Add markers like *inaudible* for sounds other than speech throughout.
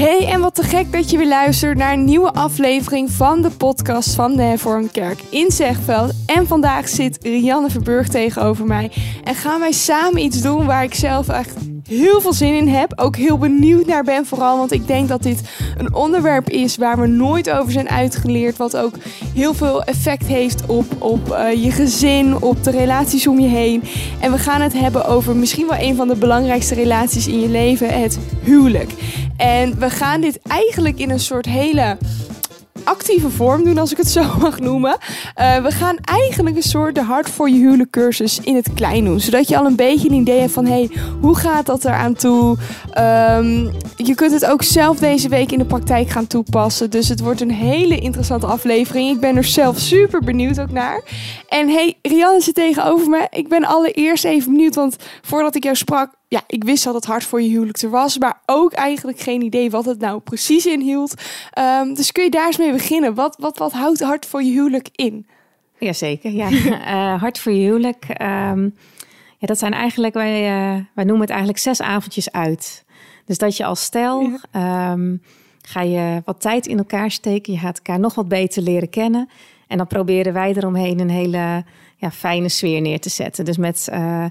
Hey, en wat te gek dat je weer luistert naar een nieuwe aflevering van de podcast van de Hervormde Kerk in Zegveld. En vandaag zit Rianne Verburg tegenover mij. En gaan wij samen iets doen waar ik zelf echt heel veel zin in heb. Ook heel benieuwd naar ben vooral, want ik denk dat dit een onderwerp is waar we nooit over zijn uitgeleerd. Wat ook heel veel effect heeft op, op uh, je gezin, op de relaties om je heen. En we gaan het hebben over misschien wel een van de belangrijkste relaties in je leven, het huwelijk. En we gaan dit eigenlijk in een soort hele actieve vorm doen, als ik het zo *laughs* mag noemen. Uh, we gaan eigenlijk een soort de hart voor je huwelijk cursus in het klein doen. Zodat je al een beetje een idee hebt van, hey, hoe gaat dat eraan toe? Um, je kunt het ook zelf deze week in de praktijk gaan toepassen. Dus het wordt een hele interessante aflevering. Ik ben er zelf super benieuwd ook naar. En hey, Rianne zit tegenover me. Ik ben allereerst even benieuwd, want voordat ik jou sprak, ja, ik wist dat het hard voor je huwelijk er was, maar ook eigenlijk geen idee wat het nou precies inhield. Um, dus kun je daar eens mee beginnen? Wat, wat, wat houdt hard voor je huwelijk in? Jazeker, ja. uh, *laughs* hard voor je huwelijk. Um, ja, dat zijn eigenlijk, wij, uh, wij noemen het eigenlijk zes avondjes uit. Dus dat je als stel ja. um, ga je wat tijd in elkaar steken. Je gaat elkaar nog wat beter leren kennen. En dan proberen wij eromheen een hele ja, fijne sfeer neer te zetten. Dus met... Uh,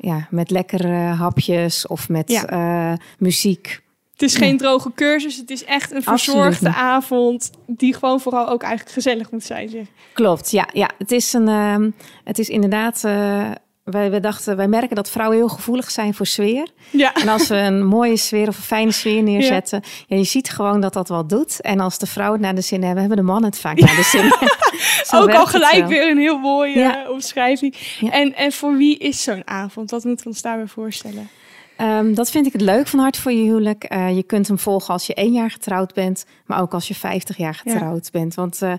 ja, met lekkere hapjes of met ja. uh, muziek. Het is geen droge cursus, het is echt een verzorgde avond die gewoon vooral ook eigenlijk gezellig moet zijn. Zeg. Klopt, ja, ja. Het is een, uh, het is inderdaad. Uh, wij, wij dachten, wij merken dat vrouwen heel gevoelig zijn voor sfeer. Ja. En als we een *laughs* mooie sfeer of een fijne sfeer neerzetten, ja. ja je ziet gewoon dat dat wat doet. En als de vrouwen het naar de zin hebben, hebben de mannen het vaak naar de zin. *laughs* Ook al gelijk weer een heel mooie ja. omschrijving. En, en voor wie is zo'n avond? Wat moeten we ons daarbij voorstellen? Um, dat vind ik het leuk van Hart voor je huwelijk. Uh, je kunt hem volgen als je één jaar getrouwd bent, maar ook als je 50 jaar getrouwd ja. bent. Want uh,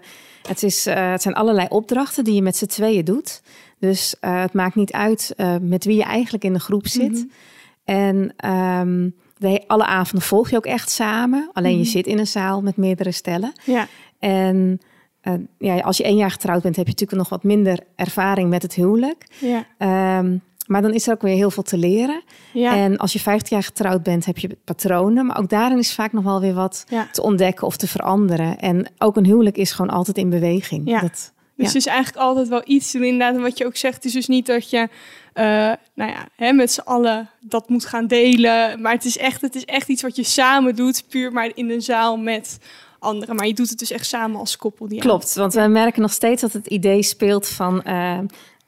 het, is, uh, het zijn allerlei opdrachten die je met z'n tweeën doet. Dus het maakt niet uit met wie je eigenlijk in de groep zit. Mm -hmm. En um, de, alle avonden volg je ook echt samen. Alleen mm -hmm. je zit in een zaal met meerdere stellen. Ja. En uh, ja, als je één jaar getrouwd bent, heb je natuurlijk nog wat minder ervaring met het huwelijk. Ja. Um, maar dan is er ook weer heel veel te leren. Ja. En als je 50 jaar getrouwd bent, heb je patronen. Maar ook daarin is vaak nog wel weer wat ja. te ontdekken of te veranderen. En ook een huwelijk is gewoon altijd in beweging. Ja. Dat, dus het is eigenlijk altijd wel iets doen. Inderdaad, en wat je ook zegt, het is dus niet dat je uh, nou ja, hè, met z'n allen dat moet gaan delen. Maar het is, echt, het is echt iets wat je samen doet, puur maar in een zaal met anderen. Maar je doet het dus echt samen als koppel. Die Klopt, want we merken nog steeds dat het idee speelt van... Uh,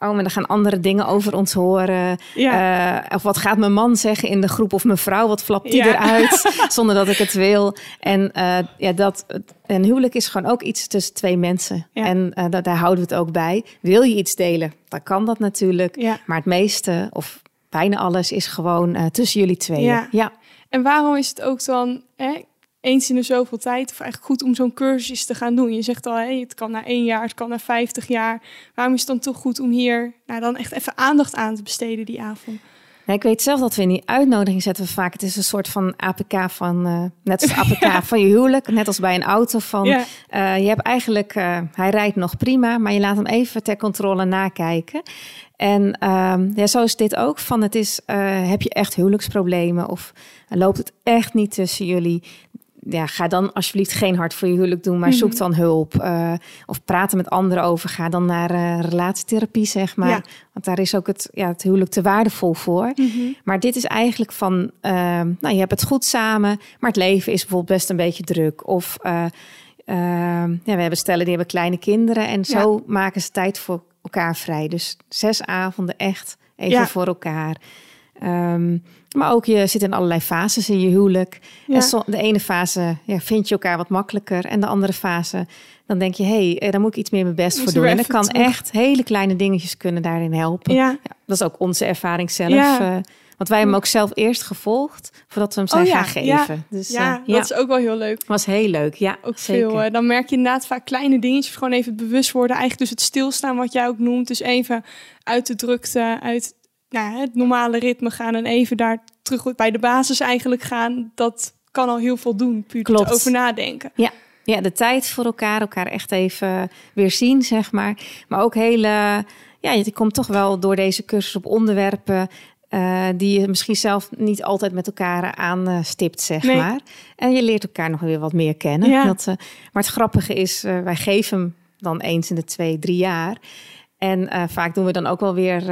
oh, maar dan gaan andere dingen over ons horen. Ja. Uh, of wat gaat mijn man zeggen in de groep? Of mijn vrouw, wat flapt die ja. eruit? *laughs* zonder dat ik het wil. En uh, ja, dat, een huwelijk is gewoon ook iets tussen twee mensen. Ja. En uh, dat, daar houden we het ook bij. Wil je iets delen? Dan kan dat natuurlijk. Ja. Maar het meeste, of bijna alles, is gewoon tussen jullie tweeën. Ja. ja. En waarom is het ook dan... Hè? Eens in de zoveel tijd, of eigenlijk goed om zo'n cursus te gaan doen. Je zegt al, hey, het kan na één jaar, het kan na vijftig jaar. Waarom is het dan toch goed om hier nou, dan echt even aandacht aan te besteden die avond? Nee, ik weet zelf dat we in die uitnodiging zetten we vaak. Het is een soort van APK van, uh, net als APK *laughs* ja. van je huwelijk, net als bij een auto. Van, ja. uh, je hebt eigenlijk, uh, hij rijdt nog prima, maar je laat hem even ter controle nakijken. En ja, zo is dit ook. Van het is, heb je echt huwelijksproblemen of loopt het echt niet tussen jullie? Ja, ga dan alsjeblieft geen hart voor je huwelijk doen, maar mm -hmm. zoek dan hulp. Uh, of praten met anderen over. Ga dan naar uh, relatietherapie, zeg maar. Ja. Want daar is ook het, ja, het huwelijk te waardevol voor. Mm -hmm. Maar dit is eigenlijk van, uh, nou, je hebt het goed samen, maar het leven is bijvoorbeeld best een beetje druk. Of ja, we hebben stellen die hebben kleine kinderen en zo ja. maken ze tijd voor elkaar vrij. Dus zes avonden echt even ja. voor elkaar. Um, maar ook je zit in allerlei fases in je huwelijk. Ja. En so, de ene fase ja, vind je elkaar wat makkelijker. En de andere fase, dan denk je, hé, hey, daar moet ik iets meer mijn best voor doen. En dat kan terug. echt hele kleine dingetjes kunnen daarin helpen. Ja. dat is ook onze ervaring zelf. Uh, want wij hebben hem ook zelf eerst gevolgd voordat we hem zijn oh, gaan geven. Ja, dus, ja, uh, dat is ook wel heel leuk. Was heel leuk, ja. Ook zeker. veel. Uh, dan merk je inderdaad vaak kleine dingetjes. Gewoon even het bewust worden. Eigenlijk dus het stilstaan wat jij ook noemt. Dus even uit de drukte, uit nou, het normale ritme gaan en even daar terug bij de basis eigenlijk gaan, dat kan al heel veel doen, puur Klopt. over nadenken. Ja. ja, de tijd voor elkaar, elkaar echt even weer zien, zeg maar. Maar ook hele, ja, je komt toch wel door deze cursus op onderwerpen Uh, die je misschien zelf niet altijd met elkaar aanstipt, zeg maar. En je leert elkaar nog weer wat meer kennen. Ja. Dat, uh, maar het grappige is, wij geven hem dan eens in de twee, drie jaar. En vaak doen we dan ook wel weer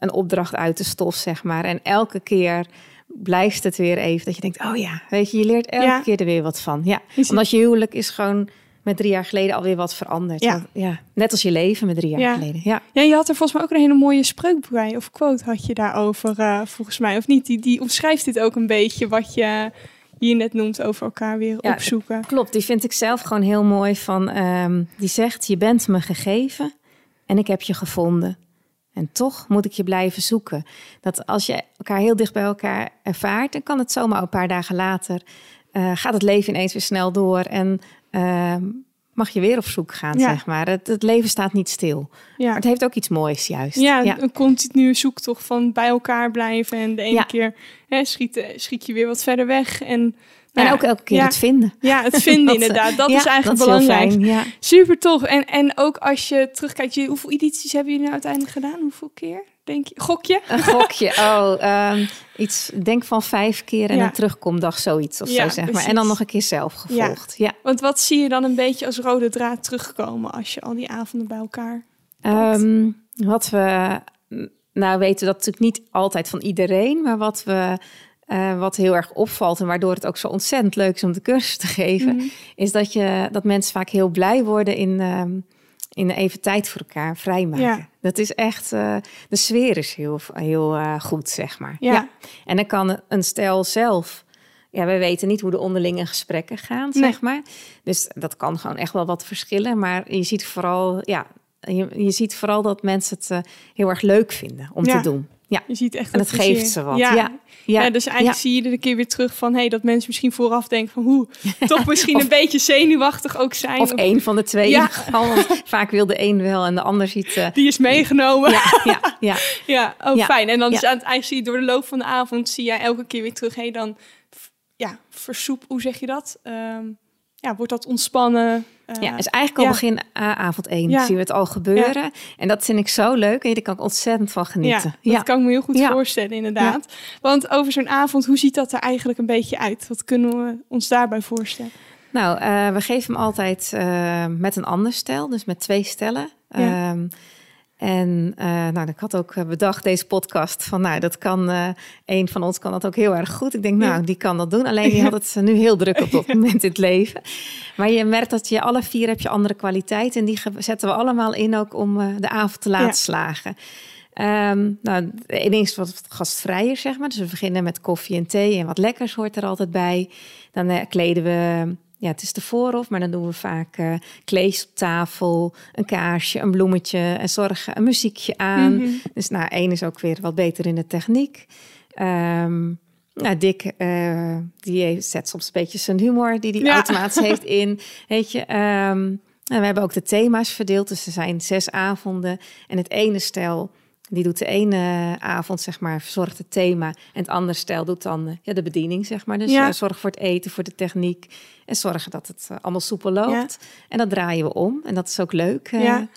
een opdracht uit de stof, zeg maar. En elke keer blijft het weer even dat je denkt, oh ja, weet je, je leert elke keer er weer wat van. Ja, omdat je huwelijk is gewoon met drie jaar geleden alweer wat veranderd. Ja. ja. Net als je leven met drie jaar ja. geleden. Ja. ja, je had er volgens mij ook een hele mooie spreuk bij of quote had je daarover uh, volgens mij. Of niet? Die, die omschrijft dit ook een beetje wat je hier net noemt over elkaar weer ja, opzoeken. Klopt, die vind ik zelf gewoon heel mooi. Van, um, die zegt, je bent me gegeven en ik heb je gevonden. En toch moet ik je blijven zoeken. Dat als je elkaar heel dicht bij elkaar ervaart, dan kan het zomaar een paar dagen later. Uh, gaat het leven ineens weer snel door en uh, mag je weer op zoek gaan, ja. zeg maar. Het, het, leven staat niet stil. Ja. Maar het heeft ook iets moois, juist. Ja, ja. een continue zoektocht van bij elkaar blijven. En de ene keer hè, schiet, schiet je weer wat verder weg. En, En ja, ook elke keer ja. het vinden. Ja, het vinden *laughs* Dat, inderdaad. Dat ja, is eigenlijk dat is heel belangrijk. fijn. Super tof. En, en ook als je terugkijkt, je, hoeveel edities hebben jullie nou uiteindelijk gedaan? Hoeveel keer, denk je? Gokje? Een gokje. *laughs* Oh, ehm, iets, denk van vijf keer en een terugkomdag, zoiets of zo, zeg maar. En dan nog een keer zelf gevolgd. Ja. Want wat zie je dan een beetje als rode draad terugkomen als je al die avonden bij elkaar... Ehm, wat we, nou weten dat natuurlijk niet altijd van iedereen, maar wat we, eh, wat heel erg opvalt en waardoor het ook zo ontzettend leuk is om de cursus te geven, Mhm. is dat je dat mensen vaak heel blij worden in, ehm, in even tijd voor elkaar vrijmaken. Ja. Dat is echt, eh, de sfeer is heel, heel eh, goed, zeg maar. Ja. En dan kan een stel zelf. Ja, wij weten niet hoe de onderlinge gesprekken gaan, Nee. zeg maar. Dus dat kan gewoon echt wel wat verschillen. Maar je ziet vooral, ja, je, je ziet vooral dat mensen het heel erg leuk vinden om Ja. te doen. Ja, Je ziet echt en dat het geeft ze wat. Ja. Ja, ja, Ja, dus eigenlijk zie je iedere keer weer terug van... Hey, dat mensen misschien vooraf denken van... Hoe, *laughs* toch misschien een beetje zenuwachtig ook zijn. Of één van de twee. Ja. vaak wil de een wel en de ander ziet. eh, Die is meegenomen. Ja, ja, ja, *laughs* ja. oh fijn. En dan is Ja. aan het eigenlijk zie je door de loop van de avond... zie jij elke keer weer terug. Hey, dan ja, versoep... Hoe zeg je dat? Ehm, ja, wordt dat ontspannen? Eh, Ja, is eigenlijk al ja. begin eh, avond één Ja. zien we het al gebeuren. En dat vind ik zo leuk. En daar kan ik ontzettend van genieten. Ja, dat kan ik me heel goed voorstellen, inderdaad. Want over zo'n avond, hoe ziet dat er eigenlijk een beetje uit? Wat kunnen we ons daarbij voorstellen? Nou, eh, we geven hem altijd met een ander stel, dus met twee stellen. Ja. En eh, nou, ik had ook eh, bedacht deze podcast van, nou, dat kan eh een van ons kan dat ook heel erg goed. Ik denk, nou, die kan dat doen. Alleen die had het nu heel druk op *laughs* dat moment in het leven. Maar je merkt dat je alle vier heb je andere kwaliteit en die zetten we allemaal in ook om de avond te laten Ja. slagen. Ehm nou, ineens wat gastvrijer, zeg maar. Dus we beginnen met koffie en thee en wat lekkers hoort er altijd bij. Dan kleden we, ja, het is de voorhof, maar dan doen we vaak eh kleedjes op tafel, een kaarsje, een bloemetje en zorgen een muziekje aan. Mhm. Dus nou, één is ook weer wat beter in de techniek. Ehm nou, Dick, eh, die heeft- zet soms een beetje zijn humor die hij Ja. automatisch *laughs* heeft in. Weet je, ehm, en we hebben ook de thema's verdeeld. Dus er zijn zes avonden. En het ene stel, die doet de ene avond, zeg maar, verzorgt het thema. En het andere stel doet dan eh, ja, de bediening, zeg maar. Dus Ja. eh, zorg voor het eten, voor de techniek. En zorgen dat het eh, allemaal soepel loopt. En dat draaien we om. En dat is ook leuk. eh. Ja.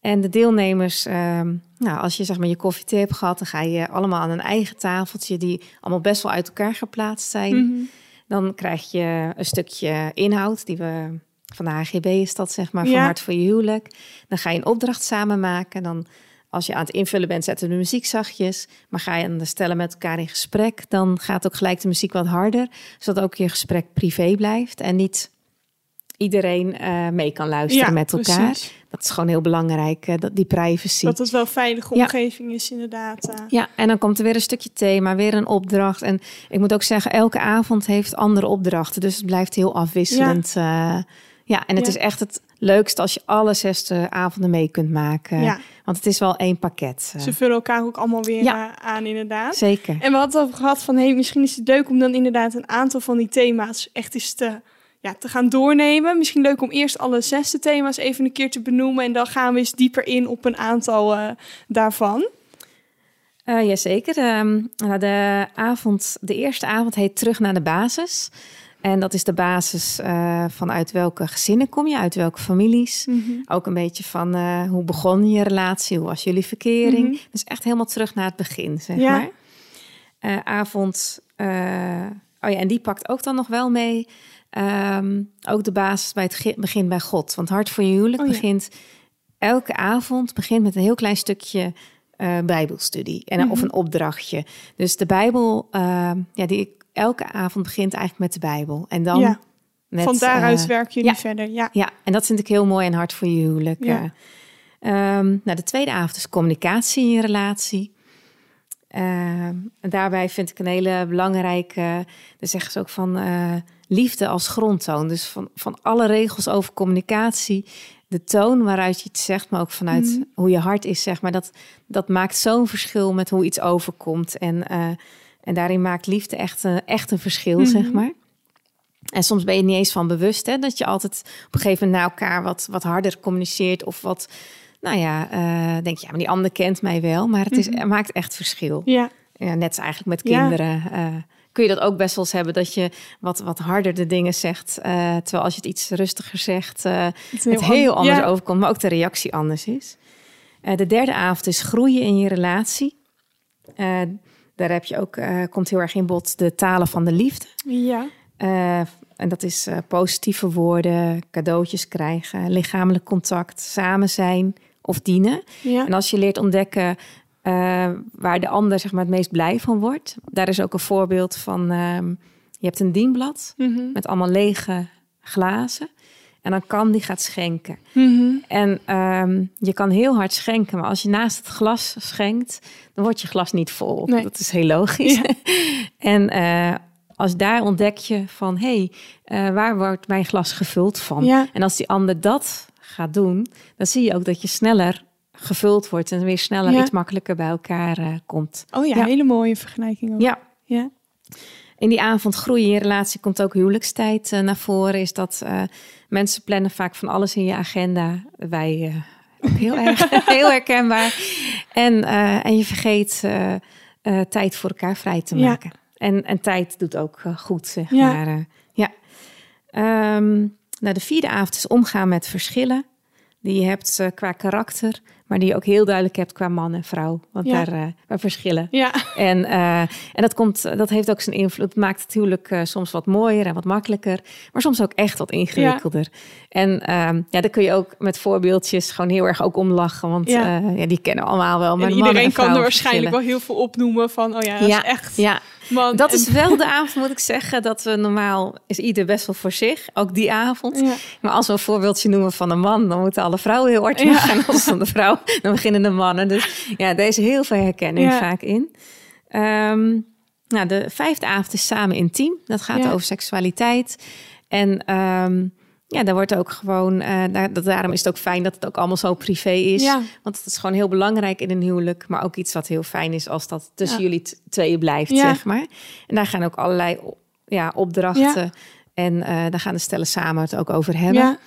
En de deelnemers, ehm, nou, als je zeg maar je koffie thee hebt gehad, dan ga je allemaal aan een eigen tafeltje, die allemaal best wel uit elkaar geplaatst zijn. Mhm. Dan krijg je een stukje inhoud, die we van de HGB is dat, zeg maar, van Ja. Hart voor je huwelijk. Dan ga je een opdracht samen maken. Dan, als je aan het invullen bent, zetten we de muziek zachtjes. Maar ga je dan stellen met elkaar in gesprek, dan gaat ook gelijk de muziek wat harder, zodat ook je gesprek privé blijft en niet iedereen eh, mee kan luisteren Ja, met elkaar. precies. Dat is gewoon heel belangrijk, eh, dat die privacy. Dat het wel een veilige Ja. omgeving is, inderdaad. eh. Ja, en dan komt er weer een stukje thema, weer een opdracht. En ik moet ook zeggen, elke avond heeft andere opdrachten. Dus het blijft heel afwisselend. Ja, ja en het Ja. is echt het leukste als je alle zes eh, avonden mee kunt maken. Ja. Want het is wel één pakket. eh. Ze vullen elkaar ook allemaal weer Ja. eh, aan, inderdaad. Zeker. En we hadden het over gehad van, hey, misschien is het leuk om dan inderdaad een aantal van die thema's echt eens te, ja, te gaan doornemen. Misschien leuk om eerst alle zesde thema's even een keer te benoemen en dan gaan we eens dieper in op een aantal eh, daarvan. Eh jazeker. Ehm, nou, de, avond, de eerste avond heet Terug naar de basis. En dat is de basis eh, vanuit welke gezinnen kom je, uit welke families. Ook een beetje van eh, hoe begon je relatie, hoe was jullie verkering. Mhm. Dus echt helemaal terug naar het begin, zeg Ja. maar. avond. oh ja, en die pakt ook dan nog wel mee. Ehm, ook de basis bij het begin bij God. Want Hart voor je huwelijk oh begint elke avond begint met een heel klein stukje uh, Bijbelstudie en, of mhm. een opdrachtje. Dus de Bijbel, uh, ja, die elke avond begint eigenlijk met de Bijbel. En dan. Ja. Met, Van daaruit uh, werk je ja, verder. Ja. ja, en dat vind ik heel mooi en hard voor je huwelijk. Ja. Um, nou, de tweede avond is communicatie in je relatie. Ehm, en daarbij vind ik een hele belangrijke. Dan zeggen ze ook van liefde als grondtoon. Dus van, van alle regels over communicatie de toon waaruit je het zegt, maar ook vanuit mhm. hoe je hart is, zeg maar. Dat, dat maakt zo'n verschil met hoe iets overkomt. En, uh, en daarin maakt liefde echt, uh, echt een verschil, zeg mhm. maar. En soms ben je niet eens van bewust hè, dat je altijd op een gegeven moment naar elkaar wat, wat harder communiceert. Of wat, nou ja, uh, denk je, ja, maar die ander kent mij wel. Maar het, is, mhm. het maakt echt verschil. Ja. ja net eigenlijk met kinderen. Ja kun je dat ook best wel eens hebben dat je wat, wat harder de dingen zegt. Uh, terwijl als je het iets rustiger zegt, het, heel, heel anders overkomt, maar ook de reactie anders is. De derde avond is groeien in je relatie. Daar heb je ook, komt heel erg in bod de talen van de liefde. Ja. en dat is positieve woorden, cadeautjes krijgen, lichamelijk contact, samen zijn of dienen. Ja. En als je leert ontdekken waar de ander zeg maar, het meest blij van wordt. Daar is ook een voorbeeld van: uh, je hebt een dienblad mm met allemaal lege glazen. En dan kan die gaat schenken. Mm -hmm. En um, je kan heel hard schenken, maar als je naast het glas schenkt, dan wordt je glas niet vol. Nee. Dat is heel logisch. Ja. *laughs* en uh, als daar ontdek je van, hé, hey, waar wordt mijn glas gevuld van? Ja. En als die ander dat gaat doen, dan zie je ook dat je sneller gevuld wordt en weer sneller iets makkelijker bij elkaar uh, komt. Oh ja, hele mooie vergelijking ook. Ja. ja. In die avond groeien in je relatie komt ook huwelijkstijd uh, naar voren. Is dat uh, mensen plannen vaak van alles in je agenda. Wij ook heel *laughs* erg *laughs* heel herkenbaar. En, en je vergeet tijd voor elkaar vrij te maken. En, en tijd doet ook goed, zeg maar. ja. Um, nou, de vierde avond is omgaan met verschillen die je hebt qua karakter, maar die je ook heel duidelijk hebt qua man en vrouw. Want daar, uh, verschillen. Ja. En, uh, en dat, komt, dat heeft ook zijn invloed. Het maakt het natuurlijk uh, soms wat mooier en wat makkelijker. Maar soms ook echt wat ingewikkelder. Ja. En uh, ja, daar kun je ook met voorbeeldjes gewoon heel erg ook om lachen. Want ja. ja die kennen we allemaal wel. Maar iedereen kan er waarschijnlijk wel heel veel opnoemen van... oh ja, dat is echt... Ja. Man, dat is wel de avond, moet ik zeggen, dat we normaal is ieder best wel voor zich, ook die avond. Ja. Maar als we een voorbeeldje noemen van een man, dan moeten alle vrouwen heel hard gaan. Ja. Als van de vrouw, dan beginnen de mannen. Dus ja, deze heel veel herkenning vaak in. Um, nou, de vijfde avond is samen intiem. Dat gaat over seksualiteit. En um, ja, daar wordt ook gewoon, uh, daar, daarom is het ook fijn dat het ook allemaal zo privé is. Ja. Want het is gewoon heel belangrijk in een huwelijk, maar ook iets wat heel fijn is als dat tussen jullie tweeën blijft, zeg maar. En daar gaan ook allerlei ja, opdrachten en uh, daar gaan de stellen samen het ook over hebben.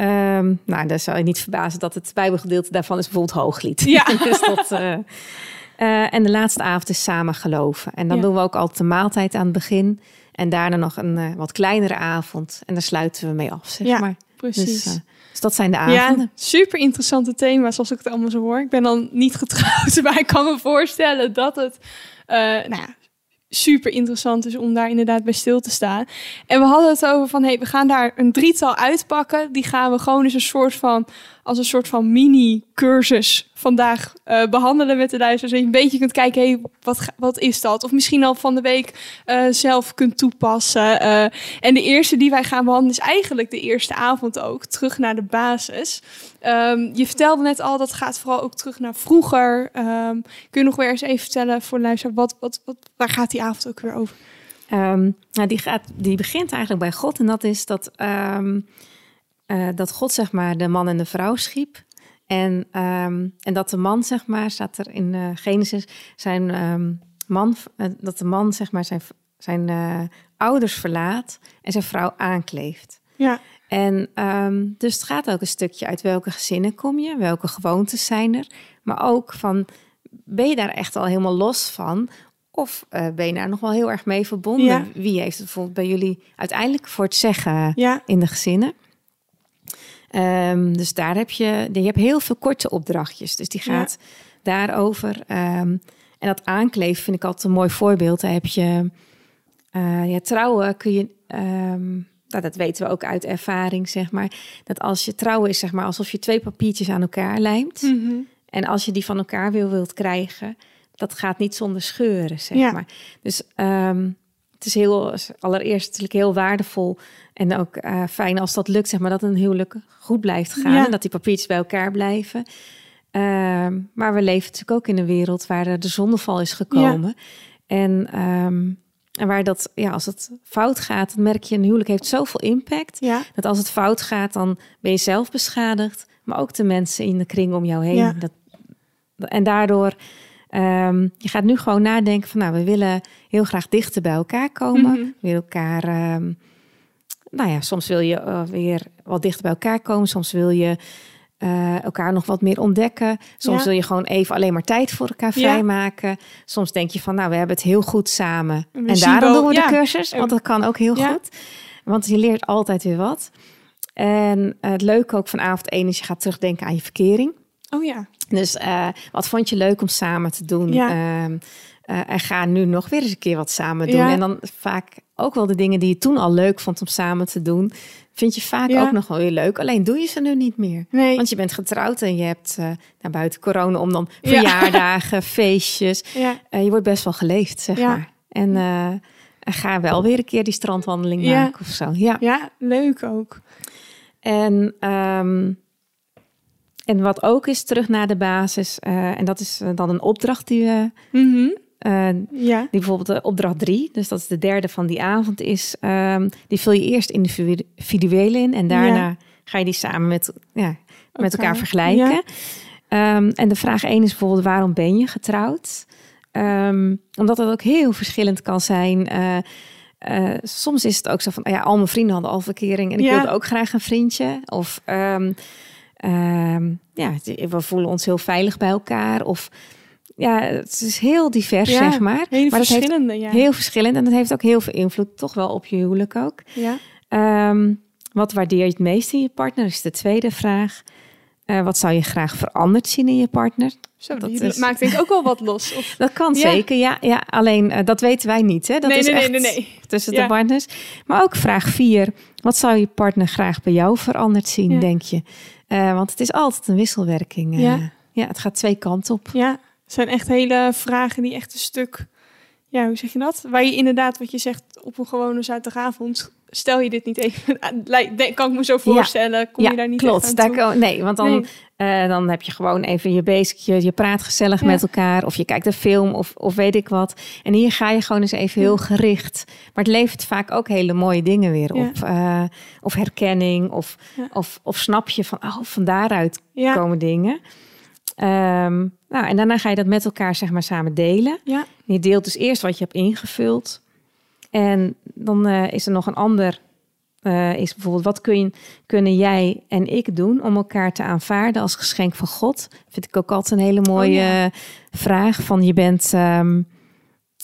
Um, nou, daar zou je niet verbazen dat het bijbelgedeelte daarvan is bijvoorbeeld hooglied. Ja. *laughs* dus dat, uh, en de laatste avond is samen geloven. En dan doen we ook altijd de maaltijd aan het begin. En daarna nog een uh, wat kleinere avond. En daar sluiten we mee af, zeg ja, maar. precies. Dus, uh, dus, dat zijn de avonden. Ja, super interessante thema's als ik het allemaal zo hoor. Ik ben dan niet getrouwd, *laughs* maar ik kan me voorstellen dat het... Uh, nou ja, super interessant is om daar inderdaad bij stil te staan. En we hadden het over van, hey, we gaan daar een drietal uitpakken. Die gaan we gewoon eens een soort van, als een soort van mini-cursus vandaag uh, behandelen met de luisteraars. Dat je een beetje kunt kijken, hey, wat, wat is dat? Of misschien al van de week uh, zelf kunt toepassen. Uh, en de eerste die wij gaan behandelen is eigenlijk de eerste avond ook. Terug naar de basis. Um, je vertelde net al, dat gaat vooral ook terug naar vroeger. Um, kun je nog weer eens even vertellen voor de luisteraar, wat, wat, wat, waar gaat die avond ook weer over? Um, nou, die, gaat, die begint eigenlijk bij God. En dat is dat, dat God zeg maar de man en de vrouw schiep. En, um, en dat de man, zeg maar, staat er in uh, Genesis, zijn um, man, uh, dat de man, zeg maar, zijn, zijn ouders verlaat en zijn vrouw aankleeft. Ja. En um, dus het gaat ook een stukje uit welke gezinnen kom je, welke gewoontes zijn er, maar ook van, ben je daar echt al helemaal los van? Of ben je daar nog wel heel erg mee verbonden? Ja. Wie heeft het bijvoorbeeld bij jullie uiteindelijk voor het zeggen ja. in de gezinnen? Um, dus daar heb je, je hebt heel veel korte opdrachtjes. Dus die gaat daarover. Um, en dat aankleven vind ik altijd een mooi voorbeeld. Daar heb je uh, ja, trouwen kun je. Um, nou, dat weten we ook uit ervaring, zeg maar. Dat als je trouwen is, zeg maar, alsof je twee papiertjes aan elkaar lijmt. Mhm. En als je die van elkaar wil wilt krijgen, dat gaat niet zonder scheuren, zeg maar. Dus um, het is heel, allereerst natuurlijk heel waardevol en ook uh, fijn als dat lukt, zeg maar, dat een huwelijk goed blijft gaan ja. en dat die papiertjes bij elkaar blijven. Uh, maar we leven natuurlijk ook in een wereld waar de zonneval is gekomen. Ja. En, um, en waar dat, ja, als het fout gaat, dan merk je, een huwelijk heeft zoveel impact. Ja. Dat als het fout gaat, dan ben je zelf beschadigd, maar ook de mensen in de kring om jou heen. Dat, en daardoor Um, je gaat nu gewoon nadenken van, nou, we willen heel graag dichter bij elkaar komen. We willen elkaar, um, nou ja, soms wil je uh, weer wat dichter bij elkaar komen. Soms wil je uh, elkaar nog wat meer ontdekken. Soms Ja. wil je gewoon even alleen maar tijd voor elkaar Ja. vrijmaken. Soms denk je van, nou, we hebben het heel goed samen. En En daarom doen we ja. de cursus, want dat kan ook heel goed. Want je leert altijd weer wat. En het leuke ook van avond 1 is je gaat terugdenken aan je verkering. Oh ja. Dus eh, wat vond je leuk om samen te doen? Ja. Ehm, eh, en ga nu nog weer eens een keer wat samen doen. Ja. En dan vaak ook wel de dingen die je toen al leuk vond om samen te doen, vind je vaak Ja. ook nog wel weer leuk. Alleen doe je ze nu niet meer. Nee. Want je bent getrouwd en je hebt uh, naar buiten corona om dan Ja. verjaardagen, *laughs* feestjes. Ja. Uh, je wordt best wel geleefd, zeg maar. En ga wel weer een keer die strandwandeling maken of zo. Ja. ja, leuk ook. En, um, en wat ook is, terug naar de basis. Uh, en dat is uh, dan een opdracht die we. Uh, Ja. die bijvoorbeeld de opdracht drie, dus dat is de derde van die avond, is. Um, die vul je eerst individueel in en daarna Ja. ga je die samen met, ja, met Elkaar. elkaar vergelijken. Um, en de vraag één is bijvoorbeeld: waarom ben je getrouwd? Um, omdat het ook heel verschillend kan zijn. Uh, uh, soms is het ook zo van, ja, al mijn vrienden hadden al verkering en ik wilde ook graag een vriendje. Of um, um, ja, we voelen ons heel veilig bij elkaar. Of ja, het is heel divers, Ja, zeg maar. Hele maar dat heeft verschillende, ja. heel verschillend en dat heeft ook heel veel invloed, toch wel op je huwelijk ook. ja. Um, wat waardeer je het meest in je partner? Is de tweede vraag. Uh, wat zou je graag veranderd zien in je partner? Zo, Dat is- maakt denk ik ook wel wat los. Of... *laughs* Dat kan Ja. zeker, ja. ja alleen uh, dat weten wij niet. Hè? Dat nee, is nee, echt nee, tussen Ja. de partners. Maar ook vraag vier. Wat zou je partner graag bij jou veranderd zien, Ja. denk je? Uh, want het is altijd een wisselwerking. uh, Ja. ja, het gaat twee kanten op. Ja, het zijn echt hele vragen die echt een stuk... Ja, hoe zeg je dat? Waar je inderdaad, wat je zegt, op een gewone zaterdagavond... Stel je dit niet even... *laughs* Kan ik me zo voorstellen. Kom ja, je daar niet klopt. Daar kan- nee, want dan, Nee. eh, dan heb je gewoon even je bezigje, je praat gezellig Ja. met elkaar, of je kijkt een film, of, of weet ik wat. En hier ga je gewoon eens even heel gericht. Maar het levert vaak ook hele mooie dingen weer op. eh, of herkenning, of, of, of snap je van, oh, van daaruit komen dingen. Ehm, nou, en daarna ga je dat met elkaar zeg maar samen delen. ja, Je deelt dus eerst wat je hebt ingevuld. En dan eh, is er nog een ander. eh, is bijvoorbeeld, wat kun kunnen jij en ik doen om elkaar te aanvaarden als geschenk van God? Vind ik ook altijd een hele mooie Oh, ja. vraag. Van je bent, ehm,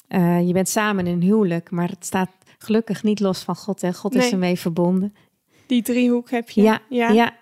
eh, je bent samen in een huwelijk, maar het staat gelukkig niet los van God. En God is Nee. ermee verbonden. die driehoek heb je. Ja, ja.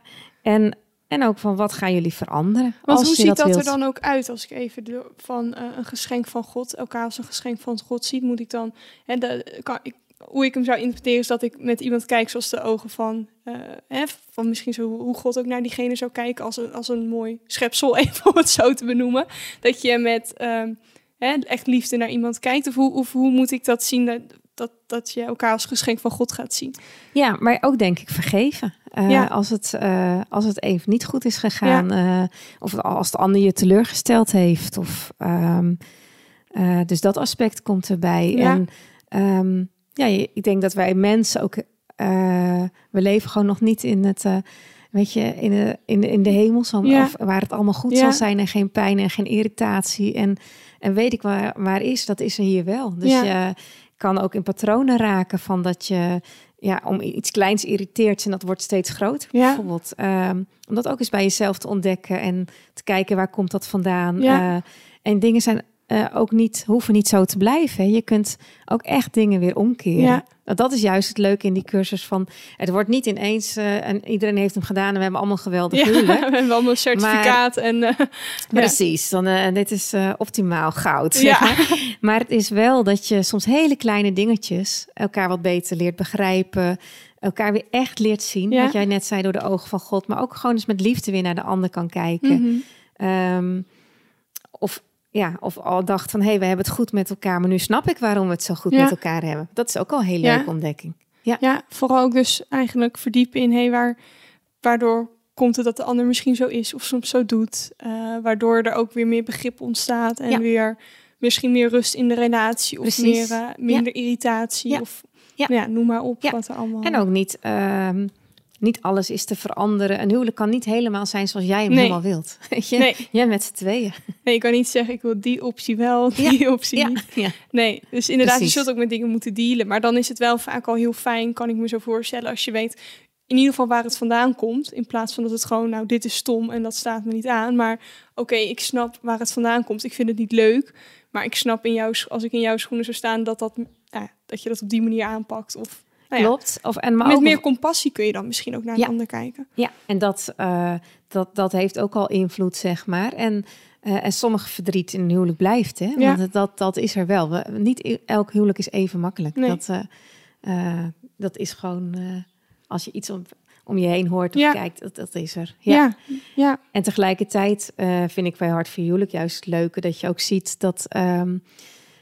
En, en ook van wat gaan jullie veranderen? Want als hoe je ziet dat, er dan ook uit als ik even de, van eh, een geschenk van God, elkaar als een geschenk van God ziet? Moet ik dan, hè, de, kan, ik, hoe ik hem zou interpreteren is dat ik met iemand kijk zoals de ogen van, eh, hè, van misschien zo hoe God ook naar diegene zou kijken als een, als een mooi schepsel, *laughs* even om het zo te benoemen. Dat je met ehm, hè, echt liefde naar iemand kijkt. Of hoe, of hoe moet ik dat zien dat, dat, dat je elkaar als geschenk van God gaat zien? Ja, maar ook denk ik vergeven. Eh, Ja. als, het, eh, als het even niet goed is gegaan. eh, of als de ander je teleurgesteld heeft. Of, ehm, eh, dus dat aspect komt erbij. Ja. En ehm, ja, ik denk dat wij mensen ook... we leven gewoon nog niet in het... Weet je, in de, in de, in de hemel, Ja. of waar het allemaal goed zal zijn en geen pijn en geen irritatie. En, en weet ik waar, waar is, dat is er hier wel. Dus Ja. Kan ook in patronen raken van dat je ja, om iets kleins irriteert en dat wordt steeds groter Ja. bijvoorbeeld. Ehm, om dat ook eens bij jezelf te ontdekken en te kijken waar komt dat vandaan. Ja. Eh, en dingen zijn uh, ook niet, hoeven niet zo te blijven. Je kunt ook echt dingen weer omkeren. Ja. Dat is juist het leuke in die cursus van... Het wordt niet ineens uh, en iedereen heeft hem gedaan... en we hebben allemaal geweldig ja, *laughs* we hebben allemaal een certificaat. Maar, en, *laughs* uh, precies, dan, dit is optimaal goud. Ja. Maar. *laughs* maar het is wel dat je soms hele kleine dingetjes... elkaar wat beter leert begrijpen elkaar weer echt leert zien. Wat jij net zei door de ogen van God, maar ook gewoon eens met liefde weer naar de ander kan kijken. Mm -hmm. of ja, of al dacht van hé, hey, we hebben het goed met elkaar, maar nu snap ik waarom we het zo goed met elkaar hebben. Dat is ook al een hele leuke ontdekking. Ja. ja, vooral ook dus eigenlijk verdiepen in hé, hey, waar, waardoor komt het dat de ander misschien zo is of soms zo doet. Uh, waardoor er ook weer meer begrip ontstaat en weer misschien meer rust in de relatie of meer, uh, minder irritatie of ja. noem maar op wat er allemaal. En ook niet, uh, niet alles is te veranderen. Een huwelijk kan niet helemaal zijn zoals jij hem helemaal wilt. *laughs* Weet je? Nee. Jij met z'n tweeën. Nee, ik kan niet zeggen ik wil die optie wel, die optie niet. Ja. Nee, dus inderdaad, Precies. je zult ook met dingen moeten dealen. Maar dan is het wel vaak al heel fijn, kan ik me zo voorstellen, als je weet in ieder geval waar het vandaan komt. In plaats van dat het gewoon, nou, dit is stom en dat staat me niet aan. Maar oké, ik snap waar het vandaan komt. Ik vind het niet leuk. Maar ik snap in jouw, als ik in jouw schoenen zou staan, dat, dat, nou, dat je dat op die manier aanpakt. Of, nou ja, Klopt. Of, en maar met ook meer compassie kun je dan misschien ook naar een ander kijken. Ja, en dat, uh, dat, dat heeft ook al invloed, zeg maar. En, uh, en sommige verdriet in een huwelijk blijft, hè? Want ja. dat, dat is er wel. We, niet elk huwelijk is even makkelijk. Nee. Dat, uh, dat is gewoon, als je iets op, om je heen hoort of ja. kijkt, dat, dat is er. Ja. ja. ja. En tegelijkertijd vind ik bij Hart voor Huwelijk juist het leuke dat je ook ziet dat um,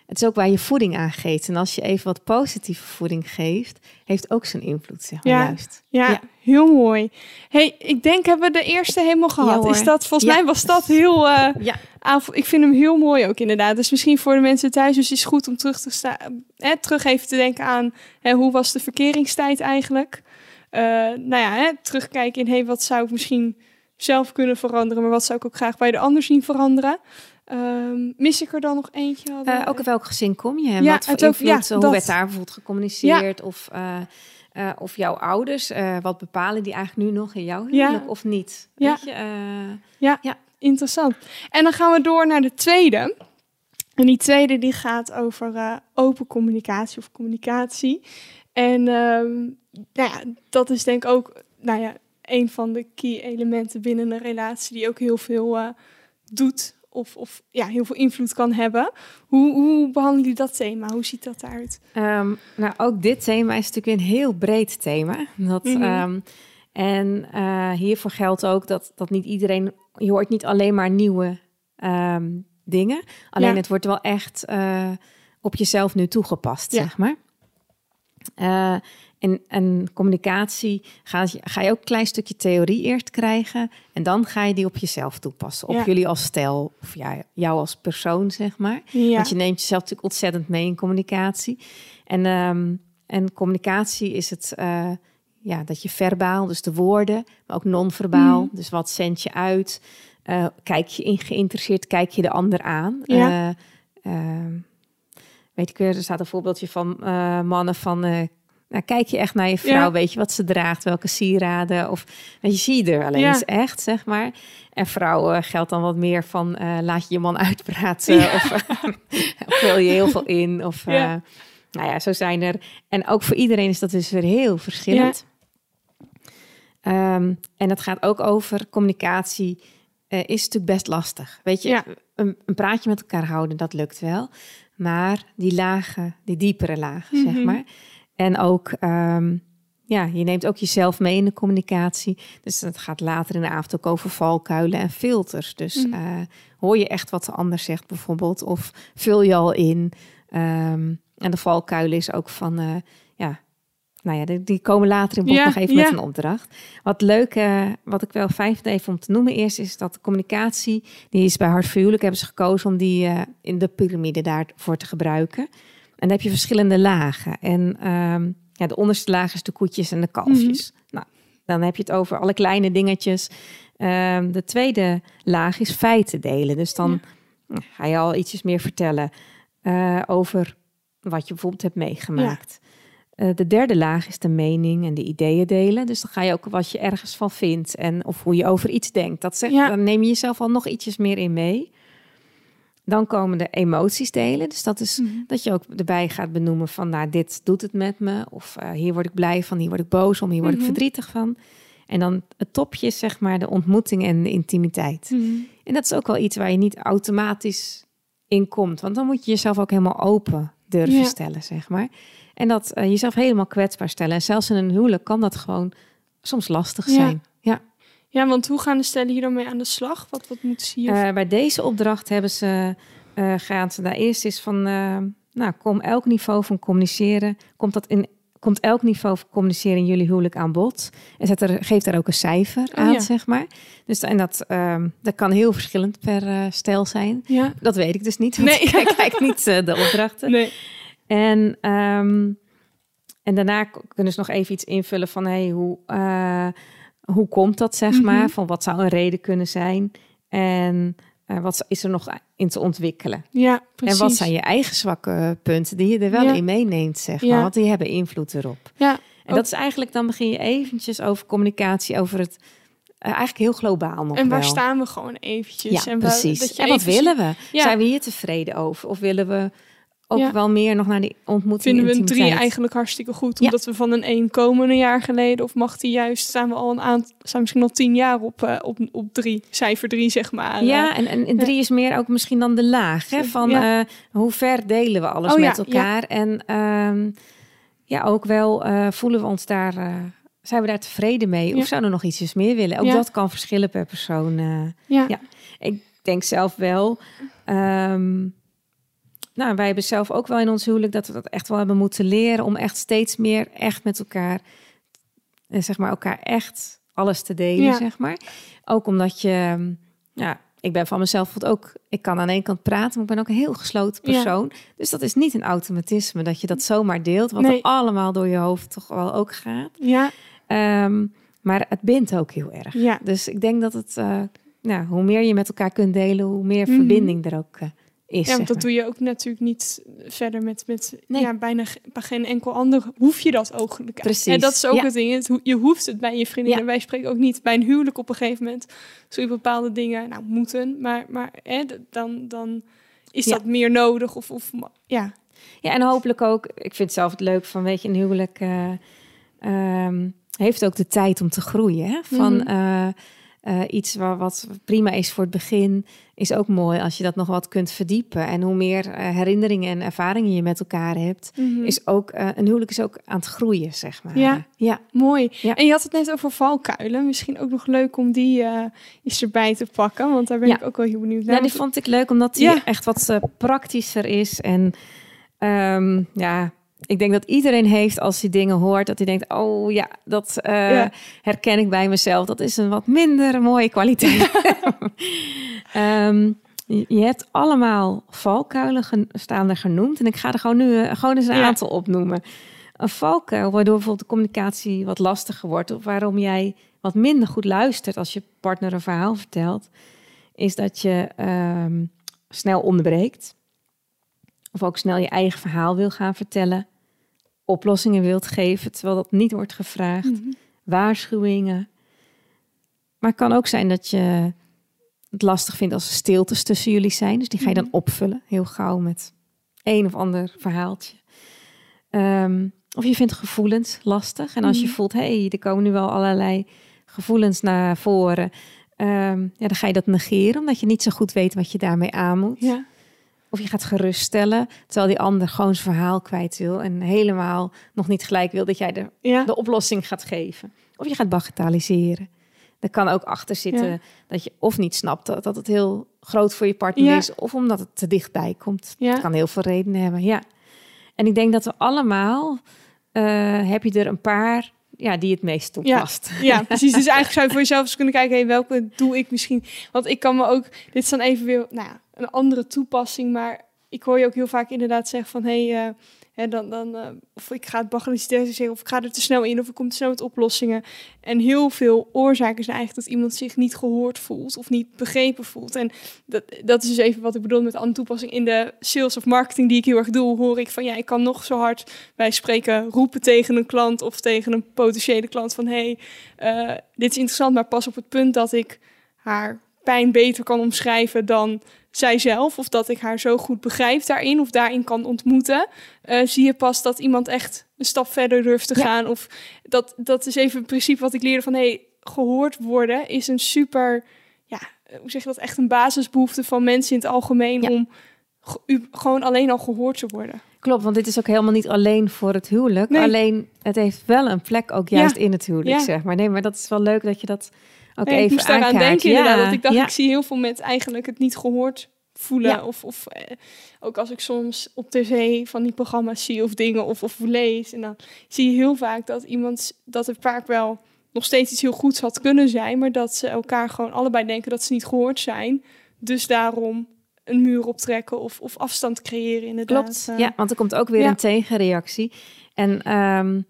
het is ook waar je voeding aan geeft. En als je even wat positieve voeding geeft, heeft ook zijn invloed, zeg maar, ja. juist. Ja, ja, heel mooi. hey, ik denk hebben we de eerste helemaal gehad. is dat, volgens mij was dat heel... Uh, ja. ik vind hem heel mooi ook inderdaad. Dus misschien voor de mensen thuis dus is het goed om terug te staan, hè, terug even te denken aan hè, hoe was de verkeringstijd eigenlijk? uh, nou ja, hè, terugkijken in hey, wat zou ik misschien zelf kunnen veranderen, maar wat zou ik ook graag bij de ander zien veranderen. Um, mis ik er dan nog eentje? Uh, ook in welk gezin kom je? Ja, wat voor invloed, ja, hoe werd daar bijvoorbeeld gecommuniceerd? Ja. Of, uh, uh, of jouw ouders, wat bepalen die eigenlijk nu nog in jouw huwelijk of niet? Ja. Weet je, ja. ja, interessant. En dan gaan we door naar de tweede. En die tweede die gaat over open communicatie of communicatie. En um, nou ja, dat is denk ik ook nou ja, een van de key elementen binnen een relatie die ook heel veel doet of, of ja, heel veel invloed kan hebben. Hoe, hoe behandelen jullie dat thema? Hoe ziet dat eruit? Um, nou, ook dit thema is natuurlijk een heel breed thema. Dat, mm -hmm. um, en uh, hiervoor geldt ook dat, dat niet iedereen, je hoort niet alleen maar nieuwe um, dingen. Alleen ja. het wordt wel echt uh, op jezelf nu toegepast, ja. zeg maar. Uh, en, en communicatie ga je, ga je ook een klein stukje theorie eerst krijgen. En dan ga je die op jezelf toepassen. Op ja. jullie als stel, of ja, jou als persoon, zeg maar. Ja. Want je neemt jezelf natuurlijk ontzettend mee in communicatie. En, um, en communicatie is het, uh, ja, dat je verbaal, dus de woorden, maar ook non-verbaal. Mm. Dus wat zend je uit? Uh, kijk je in geïnteresseerd, kijk je de ander aan? Ja. Uh, weet ik weer, er staat een voorbeeldje van mannen van nou, kijk je echt naar je vrouw, ja. weet je wat ze draagt, welke sieraden. Of je, zie je er alleen ja. eens echt, zeg maar. En vrouwen geldt dan wat meer van uh, laat je je man *laughs* uitpraten. Ja. Of, of vul je heel veel in. Of uh, nou ja, zo zijn er. En ook voor iedereen is dat dus weer heel verschillend. Um, en het gaat ook over communicatie. Uh, is natuurlijk best lastig. Weet je, een, een, praatje met elkaar houden, dat lukt wel. Maar die lagen, die diepere lagen, mm -hmm. zeg mhm. maar en ook, um, ja, je neemt ook jezelf mee in de communicatie. Dus het gaat later in de avond ook over valkuilen en filters. Dus mm. uh, hoor je echt wat de ander zegt bijvoorbeeld, of vul je al in. Um, en de valkuilen is ook van, uh, ja, nou ja, die, die komen later in bod ja, nog even ja. met een opdracht. Wat leuk, uh, wat ik wel vijf even om te noemen eerst, is dat de communicatie, die is bij Hart Huwelijk, hebben ze gekozen om die in de piramide daarvoor te gebruiken. En dan heb je verschillende lagen. En um, ja, de onderste laag is de koetjes en de kalfjes. Mm -hmm. Nou, dan heb je het over alle kleine dingetjes. Um, de tweede laag is feiten delen. Dus dan ja. ga je al ietsjes meer vertellen uh, over wat je bijvoorbeeld hebt meegemaakt. Ja. Uh, de derde laag is de mening en de ideeën delen. Dus dan ga je ook wat je ergens van vindt en of hoe je over iets denkt. Dat zegt, ja. Dan neem je jezelf al nog ietsjes meer in mee. Dan komen de emoties delen. Dus dat is Mhm. dat je ook erbij gaat benoemen van, nou, dit doet het met me. Of eh, hier word ik blij van, hier word ik boos om, hier word Mhm. ik verdrietig van. En dan het topje is zeg maar de ontmoeting en de intimiteit. Mhm. En dat is ook wel iets waar je niet automatisch in komt. Want dan moet je jezelf ook helemaal open durven Ja. stellen, zeg maar. En dat eh, jezelf helemaal kwetsbaar stellen. En zelfs in een huwelijk kan dat gewoon soms lastig Ja. zijn. Ja. Want hoe gaan de stellen hier dan mee aan de slag? Wat, wat moeten ze hier... Eh, bij deze opdracht hebben ze, eh gaan ze daar eerst eens van, eh, nou, kom elk niveau van communiceren, komt dat in, komt elk niveau van communiceren in jullie huwelijk aan bod. En zet er, geeft daar ook een cijfer Oh, aan, ja. zeg maar. Dus en dat, ehm, dat kan heel verschillend per eh stijl zijn. ja. Dat weet ik dus niet, want Nee. *laughs* ik kijk niet de opdrachten. Nee. En, ehm, en daarna kunnen ze nog even iets invullen van hey, hoe, hoe komt dat, zeg Mhm. maar? Van wat zou een reden kunnen zijn? En eh, wat is er nog in te ontwikkelen? Ja, precies. En wat zijn je eigen zwakke punten die je er wel Ja. in meeneemt, zeg maar? Ja. Want die hebben invloed erop. Ja, En dat is eigenlijk, dan begin je eventjes over communicatie, over het, eh, eigenlijk heel globaal nog en waar wel. staan we gewoon eventjes? Ja, en waar- precies. En wat willen we? Ja. Zijn we hier tevreden over? Of willen we ook Ja. wel meer nog naar die ontmoeting Vinden we een drie eigenlijk hartstikke goed? Ja. Omdat we van een één komen een jaar geleden? Of mag die juist, staan we al een aantal, staan misschien al tien jaar op, eh, op, op drie, cijfer drie, zeg maar. Ja, en, en, en drie is meer ook misschien dan de laag. Hè? Van eh, hoe ver delen we alles Oh met elkaar? En ehm, ja, ook wel eh, voelen we ons daar, eh, zijn we daar tevreden mee? Of zouden we nog ietsjes meer willen? Ook dat kan verschillen per persoon. eh. ja. ja. ik denk zelf wel. ehm, nou, wij hebben zelf ook wel in ons huwelijk dat we dat echt wel hebben moeten leren om echt steeds meer echt met elkaar, eh, zeg maar, elkaar echt alles te delen, Ja. zeg maar. Ook omdat je, ehm, ja, ik ben van mezelf ook, ik kan aan één kant praten, maar ik ben ook een heel gesloten Ja. persoon. Dus dat is niet een automatisme dat je dat zomaar deelt, wat Nee. er allemaal door je hoofd toch wel ook gaat. Ja, Ehm, maar het bindt ook heel erg. ja. Dus ik denk dat het, eh, nou, hoe meer je met elkaar kunt delen, hoe meer Mhm. verbinding er ook eh, is. Ja, want dat maar. doe je ook natuurlijk niet verder met, met Nee. ja, bijna ge- bij geen enkel ander. Hoef je dat ook. Precies, En dat is ook ja. het ding. Het je hoeft het bij je vriendinnen. Ja. Wij spreken ook niet bij een huwelijk op een gegeven moment. Zul je bepaalde dingen nou, moeten. Maar, maar hè, dan, dan is dat meer nodig. Of, of ja. Ja, en hopelijk ook, ik vind het zelf het leuk van, weet je, een huwelijk eh, ehm, heeft ook de tijd om te groeien. Hè? Van Mhm. eh, eh, iets waar, wat prima is voor het begin, is ook mooi als je dat nog wat kunt verdiepen. En hoe meer eh, herinneringen en ervaringen je met elkaar hebt, Mhm. is ook, eh, een huwelijk is ook aan het groeien, zeg maar. Ja. ja. Mooi. Ja. En je had het net over valkuilen. Misschien ook nog leuk om die eens erbij te pakken. Want daar ben Ja. ik ook wel heel benieuwd naar. Nou, die vond ik leuk omdat die Ja. echt wat praktischer is. En ehm, ja, ik denk dat iedereen heeft als hij dingen hoort, dat hij denkt: oh ja, dat eh, Ja. herken ik bij mezelf. Dat is een wat minder mooie kwaliteit. *laughs* Ehm, je hebt allemaal valkuilen staan er genoemd. En ik ga er gewoon nu eh, gewoon eens een Ja. aantal opnoemen. Een valkuil waardoor bijvoorbeeld de communicatie wat lastiger wordt. Of waarom jij wat minder goed luistert als je partner een verhaal vertelt. Is dat je ehm, snel onderbreekt. Of ook snel je eigen verhaal wil gaan vertellen. Oplossingen wilt geven terwijl dat niet wordt gevraagd. Mhm. Waarschuwingen. Maar het kan ook zijn dat je het lastig vindt als er stiltes tussen jullie zijn. Dus die ga je dan Mhm. opvullen, heel gauw met een of ander verhaaltje. Ehm, of je vindt gevoelens lastig. En als je Mhm. voelt, hé, hey, er komen nu wel allerlei gevoelens naar voren. ehm, ja, dan ga je dat negeren, omdat je niet zo goed weet wat je daarmee aan moet. Ja. Of je gaat geruststellen, terwijl die ander gewoon zijn verhaal kwijt wil. En helemaal nog niet gelijk wil dat jij de, Ja. de oplossing gaat geven. Of je gaat bagatelliseren. Er kan ook achter zitten Ja. dat je of niet snapt dat, dat het heel groot voor je partner Ja. is. Of omdat het te dichtbij komt. Ja. Het kan heel veel redenen hebben, ja. En ik denk dat we allemaal, eh, heb je er een paar ja, die het meest toepast. Ja, *laughs* precies. Dus eigenlijk zou je voor jezelf eens kunnen kijken, hey, welke doe ik misschien? Want ik kan me ook, dit is dan even weer, nou ja, een andere toepassing, maar ik hoor je ook heel vaak inderdaad zeggen van, hé, hey, eh, dan, dan, eh, of ik ga het bagatelliseren, of ik ga er te snel in, of ik kom te snel met oplossingen. En heel veel oorzaken zijn eigenlijk dat iemand zich niet gehoord voelt of niet begrepen voelt. En dat, dat is dus even wat ik bedoel met andere toepassing. In de sales of marketing die ik heel erg doe, hoor ik van, ja, ik kan nog zo hard wij spreken roepen tegen een klant of tegen een potentiële klant van hey, eh, dit is interessant, maar pas op het punt dat ik haar pijn beter kan omschrijven dan zijzelf. Of dat ik haar zo goed begrijp daarin of daarin kan ontmoeten. Uh, zie je pas dat iemand echt een stap verder durft te gaan. Of dat, dat is even het principe wat ik leerde van hey, gehoord worden is een super, ja, hoe zeg je dat, echt een basisbehoefte van mensen in het algemeen om gewoon alleen al gehoord te worden. Klopt, want dit is ook helemaal niet alleen voor het huwelijk. Alleen het heeft wel een plek ook juist in het huwelijk, zeg maar. Nee, maar dat is wel leuk dat je dat even ik moest aan denken ja. Dat ik dacht, ik zie heel veel met eigenlijk het niet gehoord voelen. Of, of eh, ook als ik soms op tv van die programma's zie of dingen of, of lees. En dan zie je heel vaak dat iemand, dat het vaak wel nog steeds iets heel goeds had kunnen zijn. Maar dat ze elkaar gewoon allebei denken dat ze niet gehoord zijn. Dus daarom een muur optrekken of, of afstand creëren inderdaad. Klopt, eh. ja, want er komt ook weer een tegenreactie. En, ehm,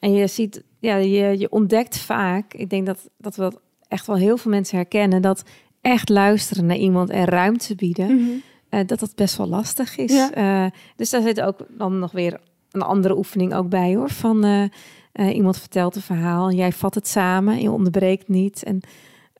en je ziet, ja, je, je ontdekt vaak, ik denk dat, dat we dat echt wel heel veel mensen herkennen, dat echt luisteren naar iemand en ruimte bieden, mhm. eh, dat dat best wel lastig is. Ja. Eh, dus daar zit ook dan nog weer een andere oefening ook bij hoor. Van iemand vertelt een verhaal, jij vat het samen, je onderbreekt niet. En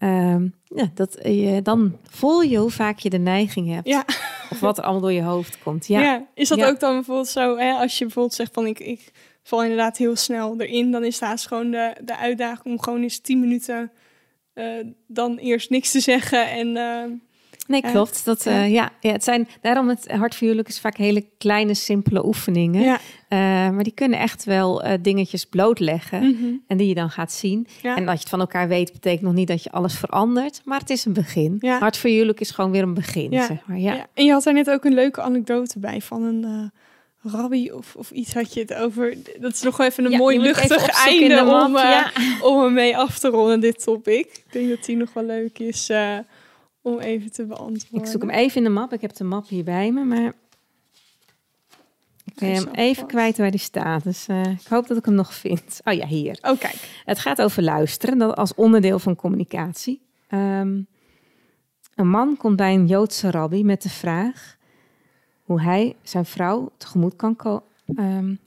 Um, ja, dat je, dan voel je hoe vaak je de neiging hebt. Ja. Of wat er allemaal door je hoofd komt. Ja. ja is dat ook dan bijvoorbeeld zo, hè, als je bijvoorbeeld zegt van ik, ik val inderdaad heel snel erin, dan is daar gewoon de, de uitdaging om gewoon eens tien minuten dan eerst niks te zeggen en uh, Nee, klopt. Dat, ja. Uh, ja. ja, het zijn daarom het hartverhuwelijk is vaak hele kleine, simpele oefeningen. Ja. Uh, maar die kunnen echt wel uh, dingetjes blootleggen mm en die je dan gaat zien. Ja. En dat je het van elkaar weet, betekent nog niet dat je alles verandert, maar het is een begin. Ja. Hartverhuwelijk is gewoon weer een begin. Zeg maar. ja. En je had er net ook een leuke anekdote bij van een rabbi of, of iets had je het over. Dat is nog even een mooi luchtig einde om, *laughs* om hem mee af te ronden, dit topic. Ik denk dat die nog wel leuk is om even te beantwoorden. Ik zoek hem even in de map. Ik heb de map hier bij me, maar ik ben hem even kwijt waar die staat. Dus uh, ik hoop dat ik hem nog vind. Oh ja, hier. Oh, kijk. Het gaat over luisteren, dat als onderdeel van communicatie. Um, een man komt bij een Joodse rabbi met de vraag hoe hij zijn vrouw tegemoet kan komen. Um,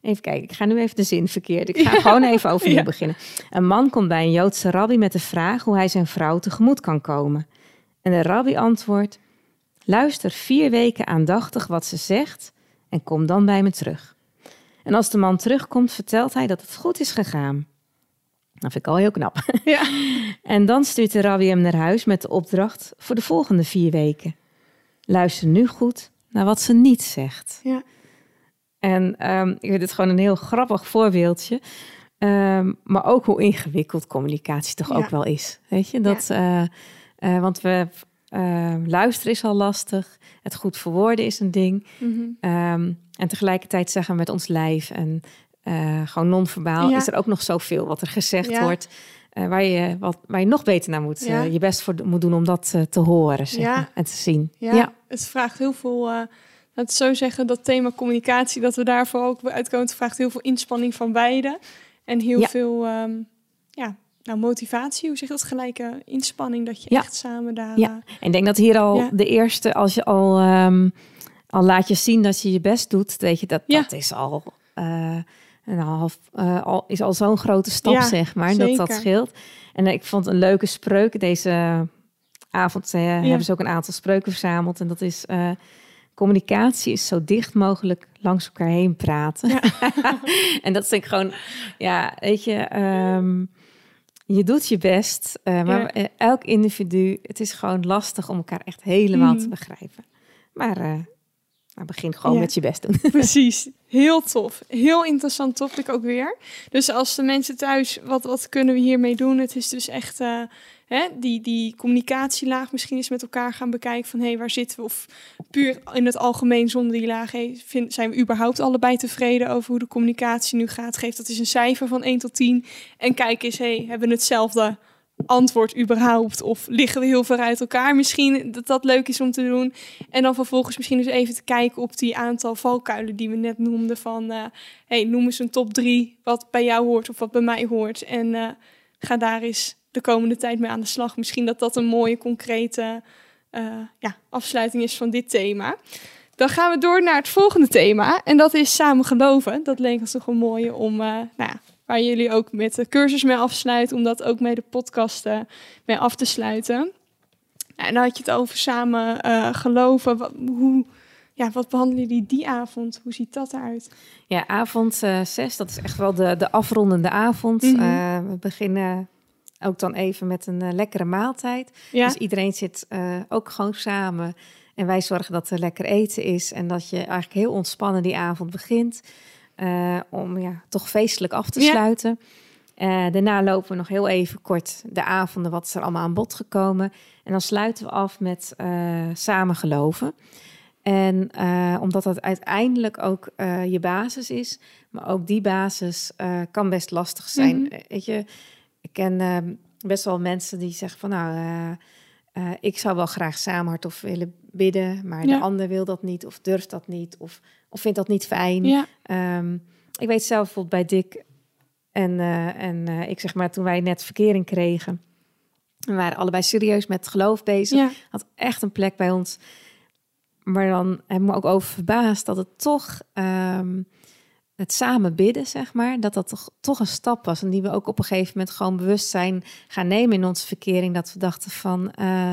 even kijken, ik ga nu even de zin verkeerd. Ik ga gewoon even overnieuw *laughs* ja. beginnen. Een man komt bij een Joodse rabbi met de vraag hoe hij zijn vrouw tegemoet kan komen. En de rabbi antwoordt: Luister vier weken aandachtig wat ze zegt en kom dan bij me terug. En als de man terugkomt, vertelt hij dat het goed is gegaan. Dat vind ik al heel knap. Ja. *laughs* En dan stuurt de rabbi hem naar huis met de opdracht voor de volgende vier weken. Luister nu goed naar wat ze niet zegt. Ja. En um, ik vind het gewoon een heel grappig voorbeeldje. Um, maar ook hoe ingewikkeld communicatie toch ook wel is. Weet je, dat, ja. uh, uh, want we uh, luisteren is al lastig. Het goed verwoorden is een ding. Mm -hmm. um, en tegelijkertijd zeggen we met ons lijf en uh, gewoon non-verbaal ja. is er ook nog zoveel wat er gezegd wordt. Uh, waar, je, wat, waar je nog beter naar moet, ja. je best voor moet doen om dat te horen zeg en te zien. Ja, het vraagt heel veel, we zo zeggen, dat thema communicatie, dat we daarvoor ook uitkomen. Het vraagt heel veel inspanning van beide. En heel veel um, ja, nou, motivatie, hoe zeg je dat, gelijke inspanning, dat je echt samen daar... Ja, en ik denk dat hier al de eerste, als je al, um, al laat je zien dat je je best doet, weet je, dat, dat is al... Een half, uh, al, is al zo'n grote stap, zeg maar, zeker. dat dat scheelt. En uh, ik vond een leuke spreuk. Deze avond uh, hebben ze ook een aantal spreuken verzameld. En dat is communicatie is zo dicht mogelijk langs elkaar heen praten. Ja. *laughs* *laughs* en dat denk ik gewoon, ja, weet je, um, je doet je best, uh, maar ja. elk individu, het is gewoon lastig om elkaar echt helemaal mm. te begrijpen. Maar, uh, maar begin gewoon ja. met je best doen. *laughs* *laughs* Precies, heel tof. Heel interessant topic ook weer. Dus als de mensen thuis, wat, wat kunnen we hiermee doen? Het is dus echt... Uh, hè, die, die communicatielaag misschien eens met elkaar gaan bekijken van hé, hey, waar zitten we? Of puur in het algemeen zonder die laag, hey, vind, zijn we überhaupt allebei tevreden over hoe de communicatie nu gaat? Geef dat is een cijfer van 1 tot 10 en kijk eens, hey, hebben we hetzelfde antwoord überhaupt? Of liggen we heel ver uit elkaar? Misschien dat dat leuk is om te doen. En dan vervolgens misschien eens even te kijken op die aantal valkuilen die we net noemden. Van, uh, hey, noem eens een top 3 wat bij jou hoort of wat bij mij hoort. En uh, ga daar eens de komende tijd mee aan de slag. Misschien dat dat een mooie, concrete uh, ja, afsluiting is van dit thema. Dan gaan we door naar het volgende thema. En dat is samen geloven. Dat leek ons toch een mooie om, nou ja, waar jullie ook met de cursus mee afsluiten. Om dat ook met de podcast uh, mee af te sluiten. en dan had je het over samen uh, geloven. Wat, hoe, ja, wat behandelen jullie die avond? Hoe ziet dat eruit? Ja, avond uh, zes, dat is echt wel de, de afrondende avond. Mm we beginnen ook dan even met een lekkere maaltijd. Ja. Dus iedereen zit ook gewoon samen. En wij zorgen dat er lekker eten is en dat je eigenlijk heel ontspannen die avond begint. Om ja, toch feestelijk af te sluiten. Uh, daarna lopen we nog heel even kort de avonden, wat is er allemaal aan bod gekomen. En dan sluiten we af met uh, samen geloven. En uh, omdat dat uiteindelijk ook je basis is, maar ook die basis kan best lastig zijn. Mm -hmm. Weet je, ik ken best wel mensen die zeggen van nou, ik zou wel graag samen hardop willen bidden, maar de ander wil dat niet of durft dat niet of, of vindt dat niet fijn. Ja. Um, ik weet zelf bijvoorbeeld bij Dick en, uh, en uh, ik zeg maar, toen wij net verkering kregen, we waren allebei serieus met geloof bezig. Ja. Had echt een plek bij ons. Maar dan hebben we ook over verbaasd dat het toch um, het samen bidden, zeg maar, dat dat toch, toch een stap was. En die we ook op een gegeven moment gewoon bewust zijn gaan nemen in onze verkering. Dat we dachten van, uh,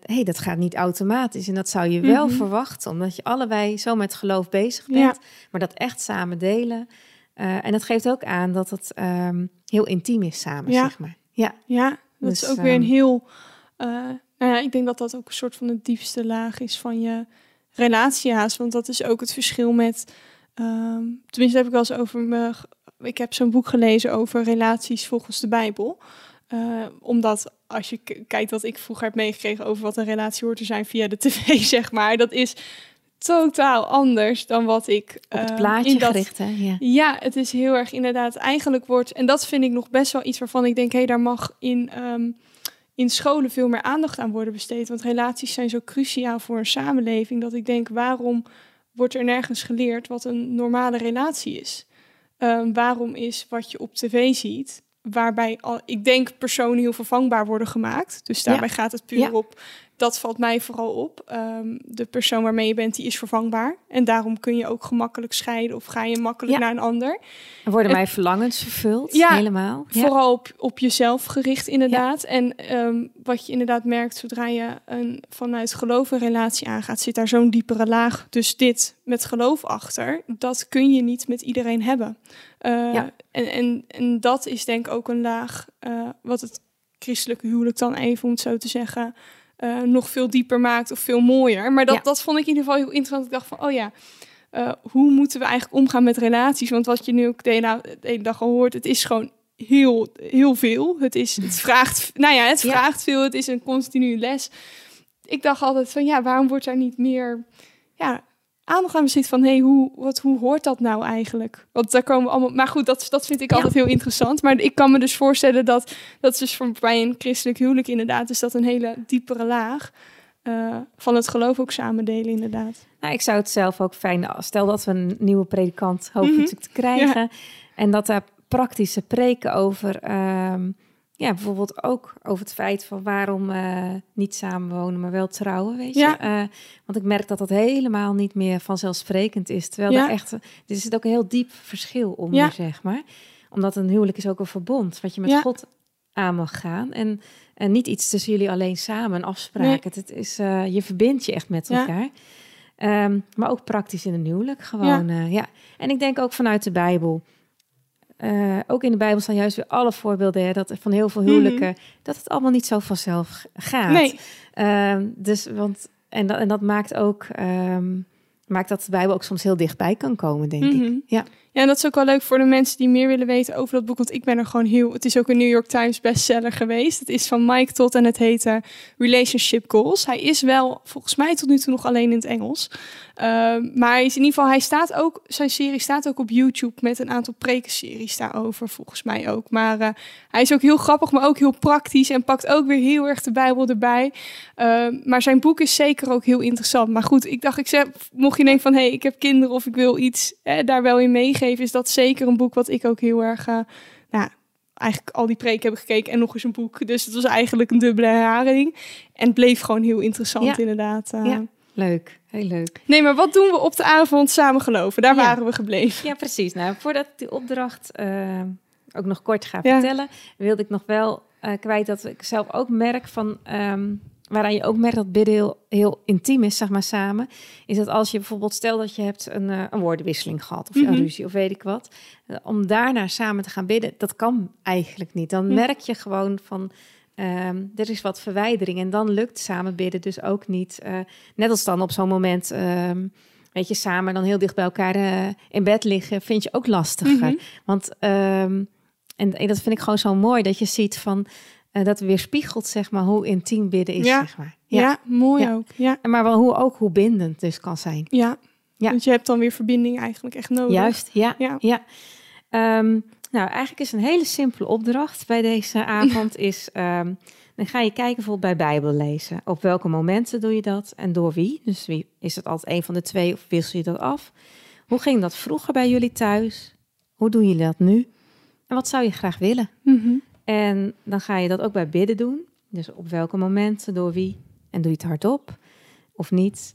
hey, dat gaat niet automatisch. En dat zou je wel mm -hmm. verwachten, omdat je allebei zo met geloof bezig bent. Ja. Maar dat echt samen delen. Uh, en het geeft ook aan dat het um, heel intiem is samen, ja. zeg maar. Ja, ja dat dus, is ook weer een heel... Uh, nou ja, ik denk dat dat ook een soort van de diepste laag is van je relatiehaast. Want dat is ook het verschil met... Um, tenminste heb ik wel eens over me... Ik heb zo'n boek gelezen over relaties volgens de Bijbel. Uh, omdat als je kijkt wat ik vroeger heb meegekregen over wat een relatie hoort te zijn via de tv, *laughs* zeg maar. Dat is totaal anders dan wat ik. Op het plaatje uh, dat, gericht, hè? Ja. ja, het is heel erg inderdaad. Eigenlijk wordt, en dat vind ik nog best wel iets waarvan ik denk, hé, hey, daar mag in, um, in scholen veel meer aandacht aan worden besteed. Want relaties zijn zo cruciaal voor een samenleving dat ik denk, waarom wordt er nergens geleerd wat een normale relatie is? Um, waarom is wat je op tv ziet, waarbij al, ik denk personen heel vervangbaar worden gemaakt. Dus daarbij ja. gaat het puur ja. op dat valt mij vooral op. Um, de persoon waarmee je bent, die is vervangbaar. En daarom kun je ook gemakkelijk scheiden of ga je makkelijk ja. naar een ander. Er worden mij verlangens vervuld, ja, helemaal. Ja. Vooral op, op jezelf gericht inderdaad. En um, wat je inderdaad merkt, zodra je een, vanuit geloof een relatie aangaat, zit daar zo'n diepere laag. Dus dit met geloof achter, dat kun je niet met iedereen hebben. Uh, ja. en, en, en dat is denk ik ook een laag uh, wat het christelijke huwelijk dan even, om het zo te zeggen uh, nog veel dieper maakt of veel mooier. Maar dat, ja. dat vond ik in ieder geval heel interessant. Ik dacht van, oh ja, uh, hoe moeten we eigenlijk omgaan met relaties? Want wat je nu ook de hele, de hele dag al hoort, het is gewoon heel, heel veel. Het, is, het *laughs* vraagt, nou ja, het vraagt ja. veel. Het is een continue les. Ik dacht altijd van, ja, waarom wordt er niet meer... Ja, aandacht aan besteed van hey, hoe, wat, hoe hoort dat nou eigenlijk? Want daar komen we allemaal. Maar goed, dat, dat vind ik ja. altijd heel interessant. Maar ik kan me dus voorstellen dat dat is dus voor bij een christelijk huwelijk inderdaad, is dat een hele diepere laag. Uh, van het geloof ook samen delen, inderdaad. Nou, ik zou het zelf ook fijn. Stel dat we een nieuwe predikant hopen mm -hmm. te krijgen. Ja. En dat daar praktische preken over. Um, ja, bijvoorbeeld ook over het feit van waarom uh, niet samenwonen, maar wel trouwen, weet je. Ja. Uh, want ik merk dat dat helemaal niet meer vanzelfsprekend is. Terwijl ja. er echt, dit is ook een heel diep verschil onder, ja. zeg maar. Omdat een huwelijk is ook een verbond, wat je met. God aan mag gaan. En, en niet iets tussen jullie alleen samen, een afspraak. Nee. Het, het, is, uh, je verbindt je echt met elkaar. Um, maar ook praktisch in een huwelijk, gewoon. Ja. En ik denk ook vanuit de Bijbel uh, ook in de Bijbel staan juist weer alle voorbeelden hè, dat van heel veel huwelijken, mm -hmm. dat het allemaal niet zo vanzelf gaat. Nee. Uh, dus, want, en, dat, en dat maakt ook um, maakt dat de Bijbel ook soms heel dichtbij kan komen, denk mm -hmm. ik. Mhm. Ja. Ja, en dat is ook wel leuk voor de mensen die meer willen weten over dat boek. Want ik ben er gewoon heel... Het is ook een New York Times bestseller geweest. Het is van Mike Todd en het heet uh, Relationship Goals. Hij is wel, volgens mij tot nu toe nog alleen in het Engels. Uh, maar hij is in ieder geval, hij staat ook... Zijn serie staat ook op YouTube met een aantal prekenseries daarover, volgens mij ook. Maar uh, hij is ook heel grappig, maar ook heel praktisch. En pakt ook weer heel erg de Bijbel erbij. Uh, maar zijn boek is zeker ook heel interessant. Maar goed, ik dacht, ik zeg, mocht je denken van... hé, hey, ik heb kinderen of ik wil iets eh, daar wel in meegeven geven, is dat zeker een boek wat ik ook heel erg, uh, nou, eigenlijk al die preken heb gekeken en nog eens een boek. Dus het was eigenlijk een dubbele herhaling. En het bleef gewoon heel interessant ja. inderdaad. Uh. Ja, leuk. Heel leuk. Nee, maar wat doen we op de avond samen geloven? Daar ja. waren we gebleven. Ja, precies. Nou, voordat ik die opdracht uh, ook nog kort ga vertellen, wilde ik nog wel kwijt dat ik zelf ook merk van... Um, waaraan je ook merkt dat bidden heel, heel intiem is, zeg maar, samen, is dat als je bijvoorbeeld, stel dat je hebt een, uh, een woordenwisseling gehad, of mm een ruzie, of weet ik wat, uh, om daarna samen te gaan bidden, dat kan eigenlijk niet. Dan merk je gewoon van, um, er is wat verwijdering en dan lukt samen bidden dus ook niet. Uh, net als dan op zo'n moment... Um, weet je, samen dan heel dicht bij elkaar in bed liggen, vind je ook lastiger. Mm -hmm. Want, um, en, en, dat vind ik gewoon zo mooi, dat je ziet van, uh, dat weerspiegelt, zeg maar, hoe intiem bidden is, ja. zeg maar. Ja, ja mooi ja. ook. Ja. Maar wel hoe, ook hoe bindend dus kan zijn. Ja. ja, want je hebt dan weer verbinding eigenlijk echt nodig. Juist, ja. ja. ja. Um, nou, eigenlijk is een hele simpele opdracht bij deze avond *laughs* is... Um, dan ga je kijken bijvoorbeeld bij Bijbel lezen. Op welke momenten doe je dat en door wie? Dus wie, is het altijd een van de twee of wissel je dat af? Hoe ging dat vroeger bij jullie thuis? Hoe doen jullie dat nu? En wat zou je graag willen? Mm -hmm. En dan ga je dat ook bij bidden doen. Dus op welke momenten, door wie? En doe je het hardop of niet?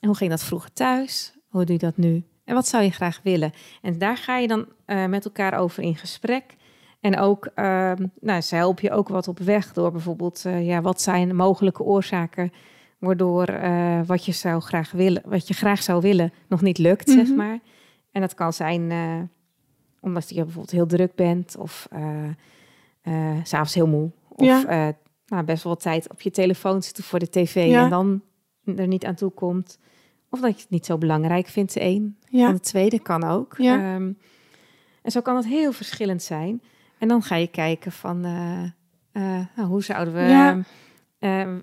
En hoe ging dat vroeger thuis? Hoe doe je dat nu? En wat zou je graag willen? En daar ga je dan uh, met elkaar over in gesprek. En ook, uh, nou, ze helpen je ook wat op weg door bijvoorbeeld, uh, ja, wat zijn mogelijke oorzaken waardoor uh, wat je zou graag willen, wat je graag zou willen, nog niet lukt, mm -hmm. zeg maar. En dat kan zijn omdat je bijvoorbeeld heel druk bent of uh, s'avonds heel moe. Of ja. uh, nou, best wel wat tijd op je telefoon zitten voor de tv ja. en dan er niet aan toe komt. Of dat je het niet zo belangrijk vindt, de een. Ja. En de tweede kan ook. Ja. Um, en zo kan het heel verschillend zijn. En dan ga je kijken van, uh, nou, hoe zouden we... Ja.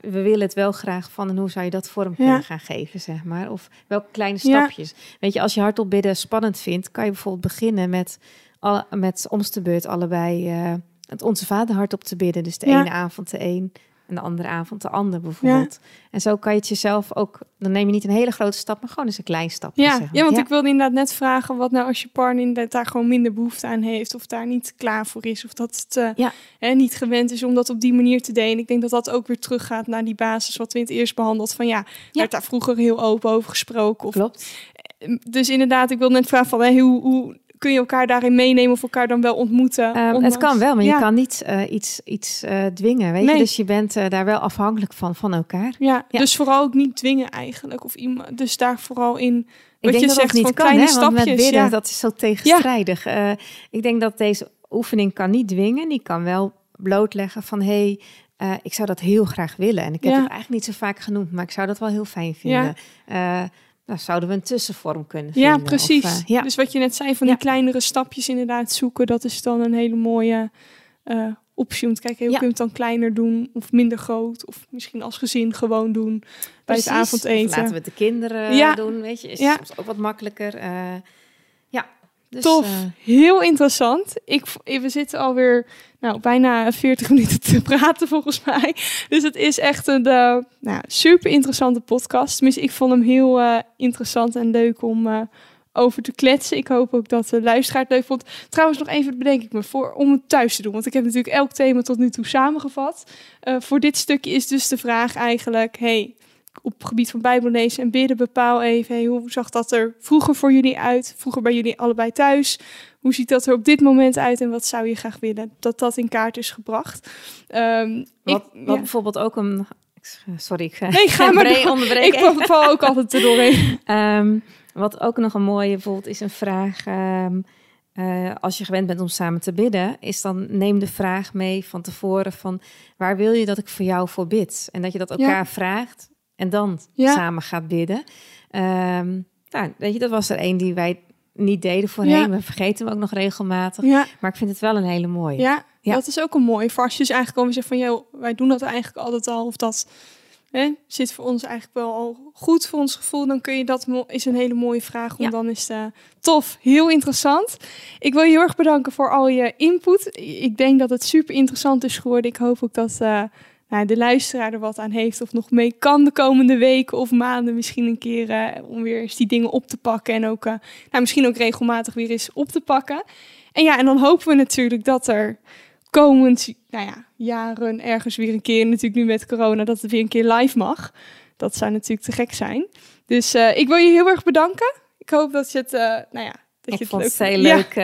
we willen het wel graag van en hoe zou je dat vorm kunnen gaan geven, zeg maar. Of welke kleine stapjes. Weet je, als je hardop bidden spannend vindt, kan je bijvoorbeeld beginnen met, met om de beurt allebei het Onze Vader hardop te bidden. Dus de ja. ene avond de een en de andere avond de ander bijvoorbeeld. Ja. En zo kan je het jezelf ook... Dan neem je niet een hele grote stap, maar gewoon eens een klein stapje. Ja, zeg maar. ja want ja. ik wilde inderdaad net vragen... wat nou als je partner inderdaad daar gewoon minder behoefte aan heeft... of daar niet klaar voor is, of dat het uh, ja. hè, niet gewend is om dat op die manier te delen. Ik denk dat dat ook weer teruggaat naar die basis... wat we in het eerst behandeld van ja, werd daar vroeger heel open over gesproken. Of, Klopt. Dus inderdaad, ik wil net vragen van hè, hoe... hoe kun je elkaar daarin meenemen of elkaar dan wel ontmoeten? Um, ondanks... Het kan wel, maar ja. je kan niet uh, iets, iets uh, dwingen, weet nee. je? Dus je bent uh, daar wel afhankelijk van, van elkaar. Ja, ja, dus vooral ook niet dwingen eigenlijk. Of iemand, dus daar vooral in... Ik wat denk je dat zegt, niet van kan, kleine hè? stapjes. Want met bidden, ja. dat is zo tegenstrijdig. Ik denk dat deze oefening kan niet dwingen. Die kan wel blootleggen van... Hey, uh, ik zou dat heel graag willen. En ik heb Ja. het eigenlijk niet zo vaak genoemd, maar ik zou dat wel heel fijn vinden. Uh, nou, zouden we een tussenvorm kunnen Ja, vinden? precies. Of, uh, ja. Dus wat je net zei van die Ja. kleinere stapjes inderdaad zoeken, dat is dan een hele mooie uh, optie om te kijken, hoe Ja. kun je het dan kleiner doen of minder groot of misschien als gezin gewoon doen bij Precies. het avondeten. Of laten we het de kinderen Ja. doen, weet je. Is Ja. soms ook wat makkelijker. Uh, ja. Dus, Tof, uh, heel interessant. Ik, v- we zitten alweer nou, bijna 40 *laughs* minuten te praten volgens mij. Dus het is echt een uh, nou, super interessante podcast. Tenminste, ik vond hem heel uh, interessant en leuk om over te kletsen. Ik hoop ook dat de luisteraar het leuk vond. Trouwens, nog even bedenk ik me voor om het thuis te doen. Want ik heb natuurlijk elk thema tot nu toe samengevat. Voor dit stukje is dus de vraag eigenlijk... Hey, op het gebied van bijbellezen en bidden bepaal even... Hey, hoe zag dat er vroeger voor jullie uit? Vroeger bij jullie allebei thuis. Hoe ziet dat er op dit moment uit en wat zou je graag willen? Dat dat in kaart is gebracht. Um, wat, ik, wat ja. bijvoorbeeld ook een... Sorry, ik Nee, ga *laughs* maar onderbreken. Ik val ook altijd er doorheen. Um, *laughs* wat ook nog een mooie bijvoorbeeld is een vraag... Um, uh, als je gewend bent om samen te bidden, is dan neem de vraag mee van tevoren van waar wil je dat ik voor jou voor bid? En dat je dat elkaar Ja. vraagt en dan Ja. samen gaat bidden. Um, nou, weet je, dat was er een die wij niet deden voorheen. Ja. We vergeten hem ook nog regelmatig. Ja, Maar ik vind het wel een hele mooie. ja, Ja. dat is ook een mooi. Voor als je dus eigenlijk gewoon zegt van, joh, wij doen dat eigenlijk altijd al. Of dat hè, zit voor ons eigenlijk wel al goed voor ons gevoel. Dan kun je dat, is een hele mooie vraag. Om dan is het tof, heel interessant. Ik wil je heel erg bedanken voor al je input. Ik denk dat het super interessant is geworden. Ik hoop ook dat uh, nou, de luisteraar er wat aan heeft. Of nog mee kan de komende weken of maanden misschien een keer. Uh, om weer eens die dingen op te pakken. En ook uh, nou, misschien ook regelmatig weer eens op te pakken. En ja, en dan hopen we natuurlijk dat er komend nou ja, jaren ergens weer een keer, natuurlijk nu met corona, dat het weer een keer live mag. Dat zou natuurlijk te gek zijn. Dus uh, ik wil je heel erg bedanken. Ik hoop dat je het, nou ja, dat ik je het vond leuk het heel ja. leuk.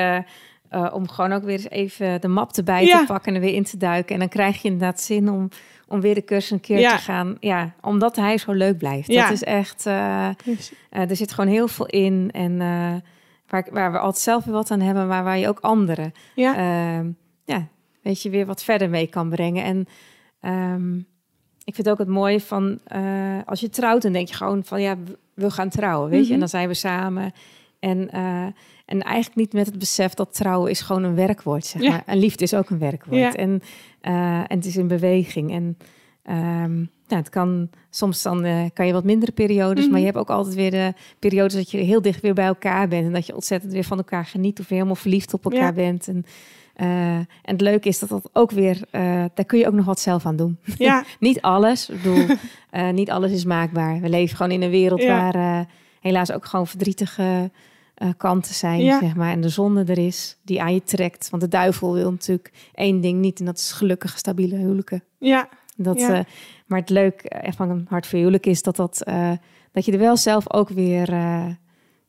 Uh, om gewoon ook weer eens even de map erbij te pakken en er weer in te duiken. En dan krijg je inderdaad zin om, om weer de cursus een keer te gaan. Ja, omdat hij zo leuk blijft. Dat is echt, er zit gewoon heel veel in. En waar, waar we altijd zelf weer wat aan hebben, maar waar je ook anderen, ja. Ehm, ja, weet je, weer wat verder mee kan brengen. En um, ik vind ook het mooie van uh, als je trouwt, dan denk je gewoon van ja, we gaan trouwen, weet je, en mhm. dan zijn we samen. En, uh, en eigenlijk niet met het besef dat trouwen is gewoon een werkwoord, zeg maar. En liefde is ook een werkwoord. Ja. En, uh, en het is in beweging. En um, nou, het kan soms dan uh, kan je wat mindere periodes, maar mhm. je hebt ook altijd weer de periodes dat je heel dicht weer bij elkaar bent en dat je ontzettend weer van elkaar geniet of weer helemaal verliefd op elkaar bent. En, uh, en het leuke is dat dat ook weer, uh, daar kun je ook nog wat zelf aan doen. Ja. *laughs* niet alles, ik bedoel, niet alles is maakbaar. We leven gewoon in een wereld waar helaas ook gewoon verdrietige kanten zijn, ja. zeg maar. En de zonde er is, die aan je trekt. Want de duivel wil natuurlijk één ding niet en dat is gelukkige, stabiele huwelijken. Ja, dat, ja. uh, maar het leuk uh, van een hart voor huwelijk is dat, dat, dat je er wel zelf ook weer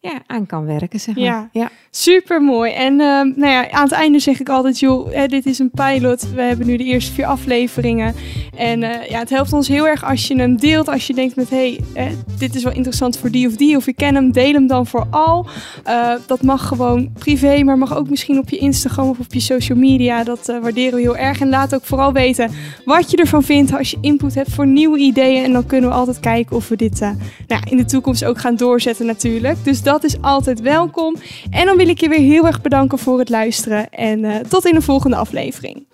ja, aan kan werken, zeg maar. Ja, ja. super mooi. En uh, nou ja, aan het einde zeg ik altijd, joh, hè, dit is een pilot. We hebben nu de eerste vier afleveringen. En uh, ja, het helpt ons heel erg als je hem deelt. Als je denkt met, hé, hey, dit is wel interessant voor die of die. Of ik ken hem, deel hem dan vooral. Uh, dat mag gewoon privé, maar mag ook misschien op je Instagram of op je social media. Dat waarderen we heel erg. En laat ook vooral weten wat je ervan vindt als je input hebt voor nieuwe ideeën. En dan kunnen we altijd kijken of we dit nou, in de toekomst ook gaan doorzetten natuurlijk. Dus dat is altijd welkom. En dan wil ik je weer heel erg bedanken voor het luisteren. En uh, tot in de volgende aflevering.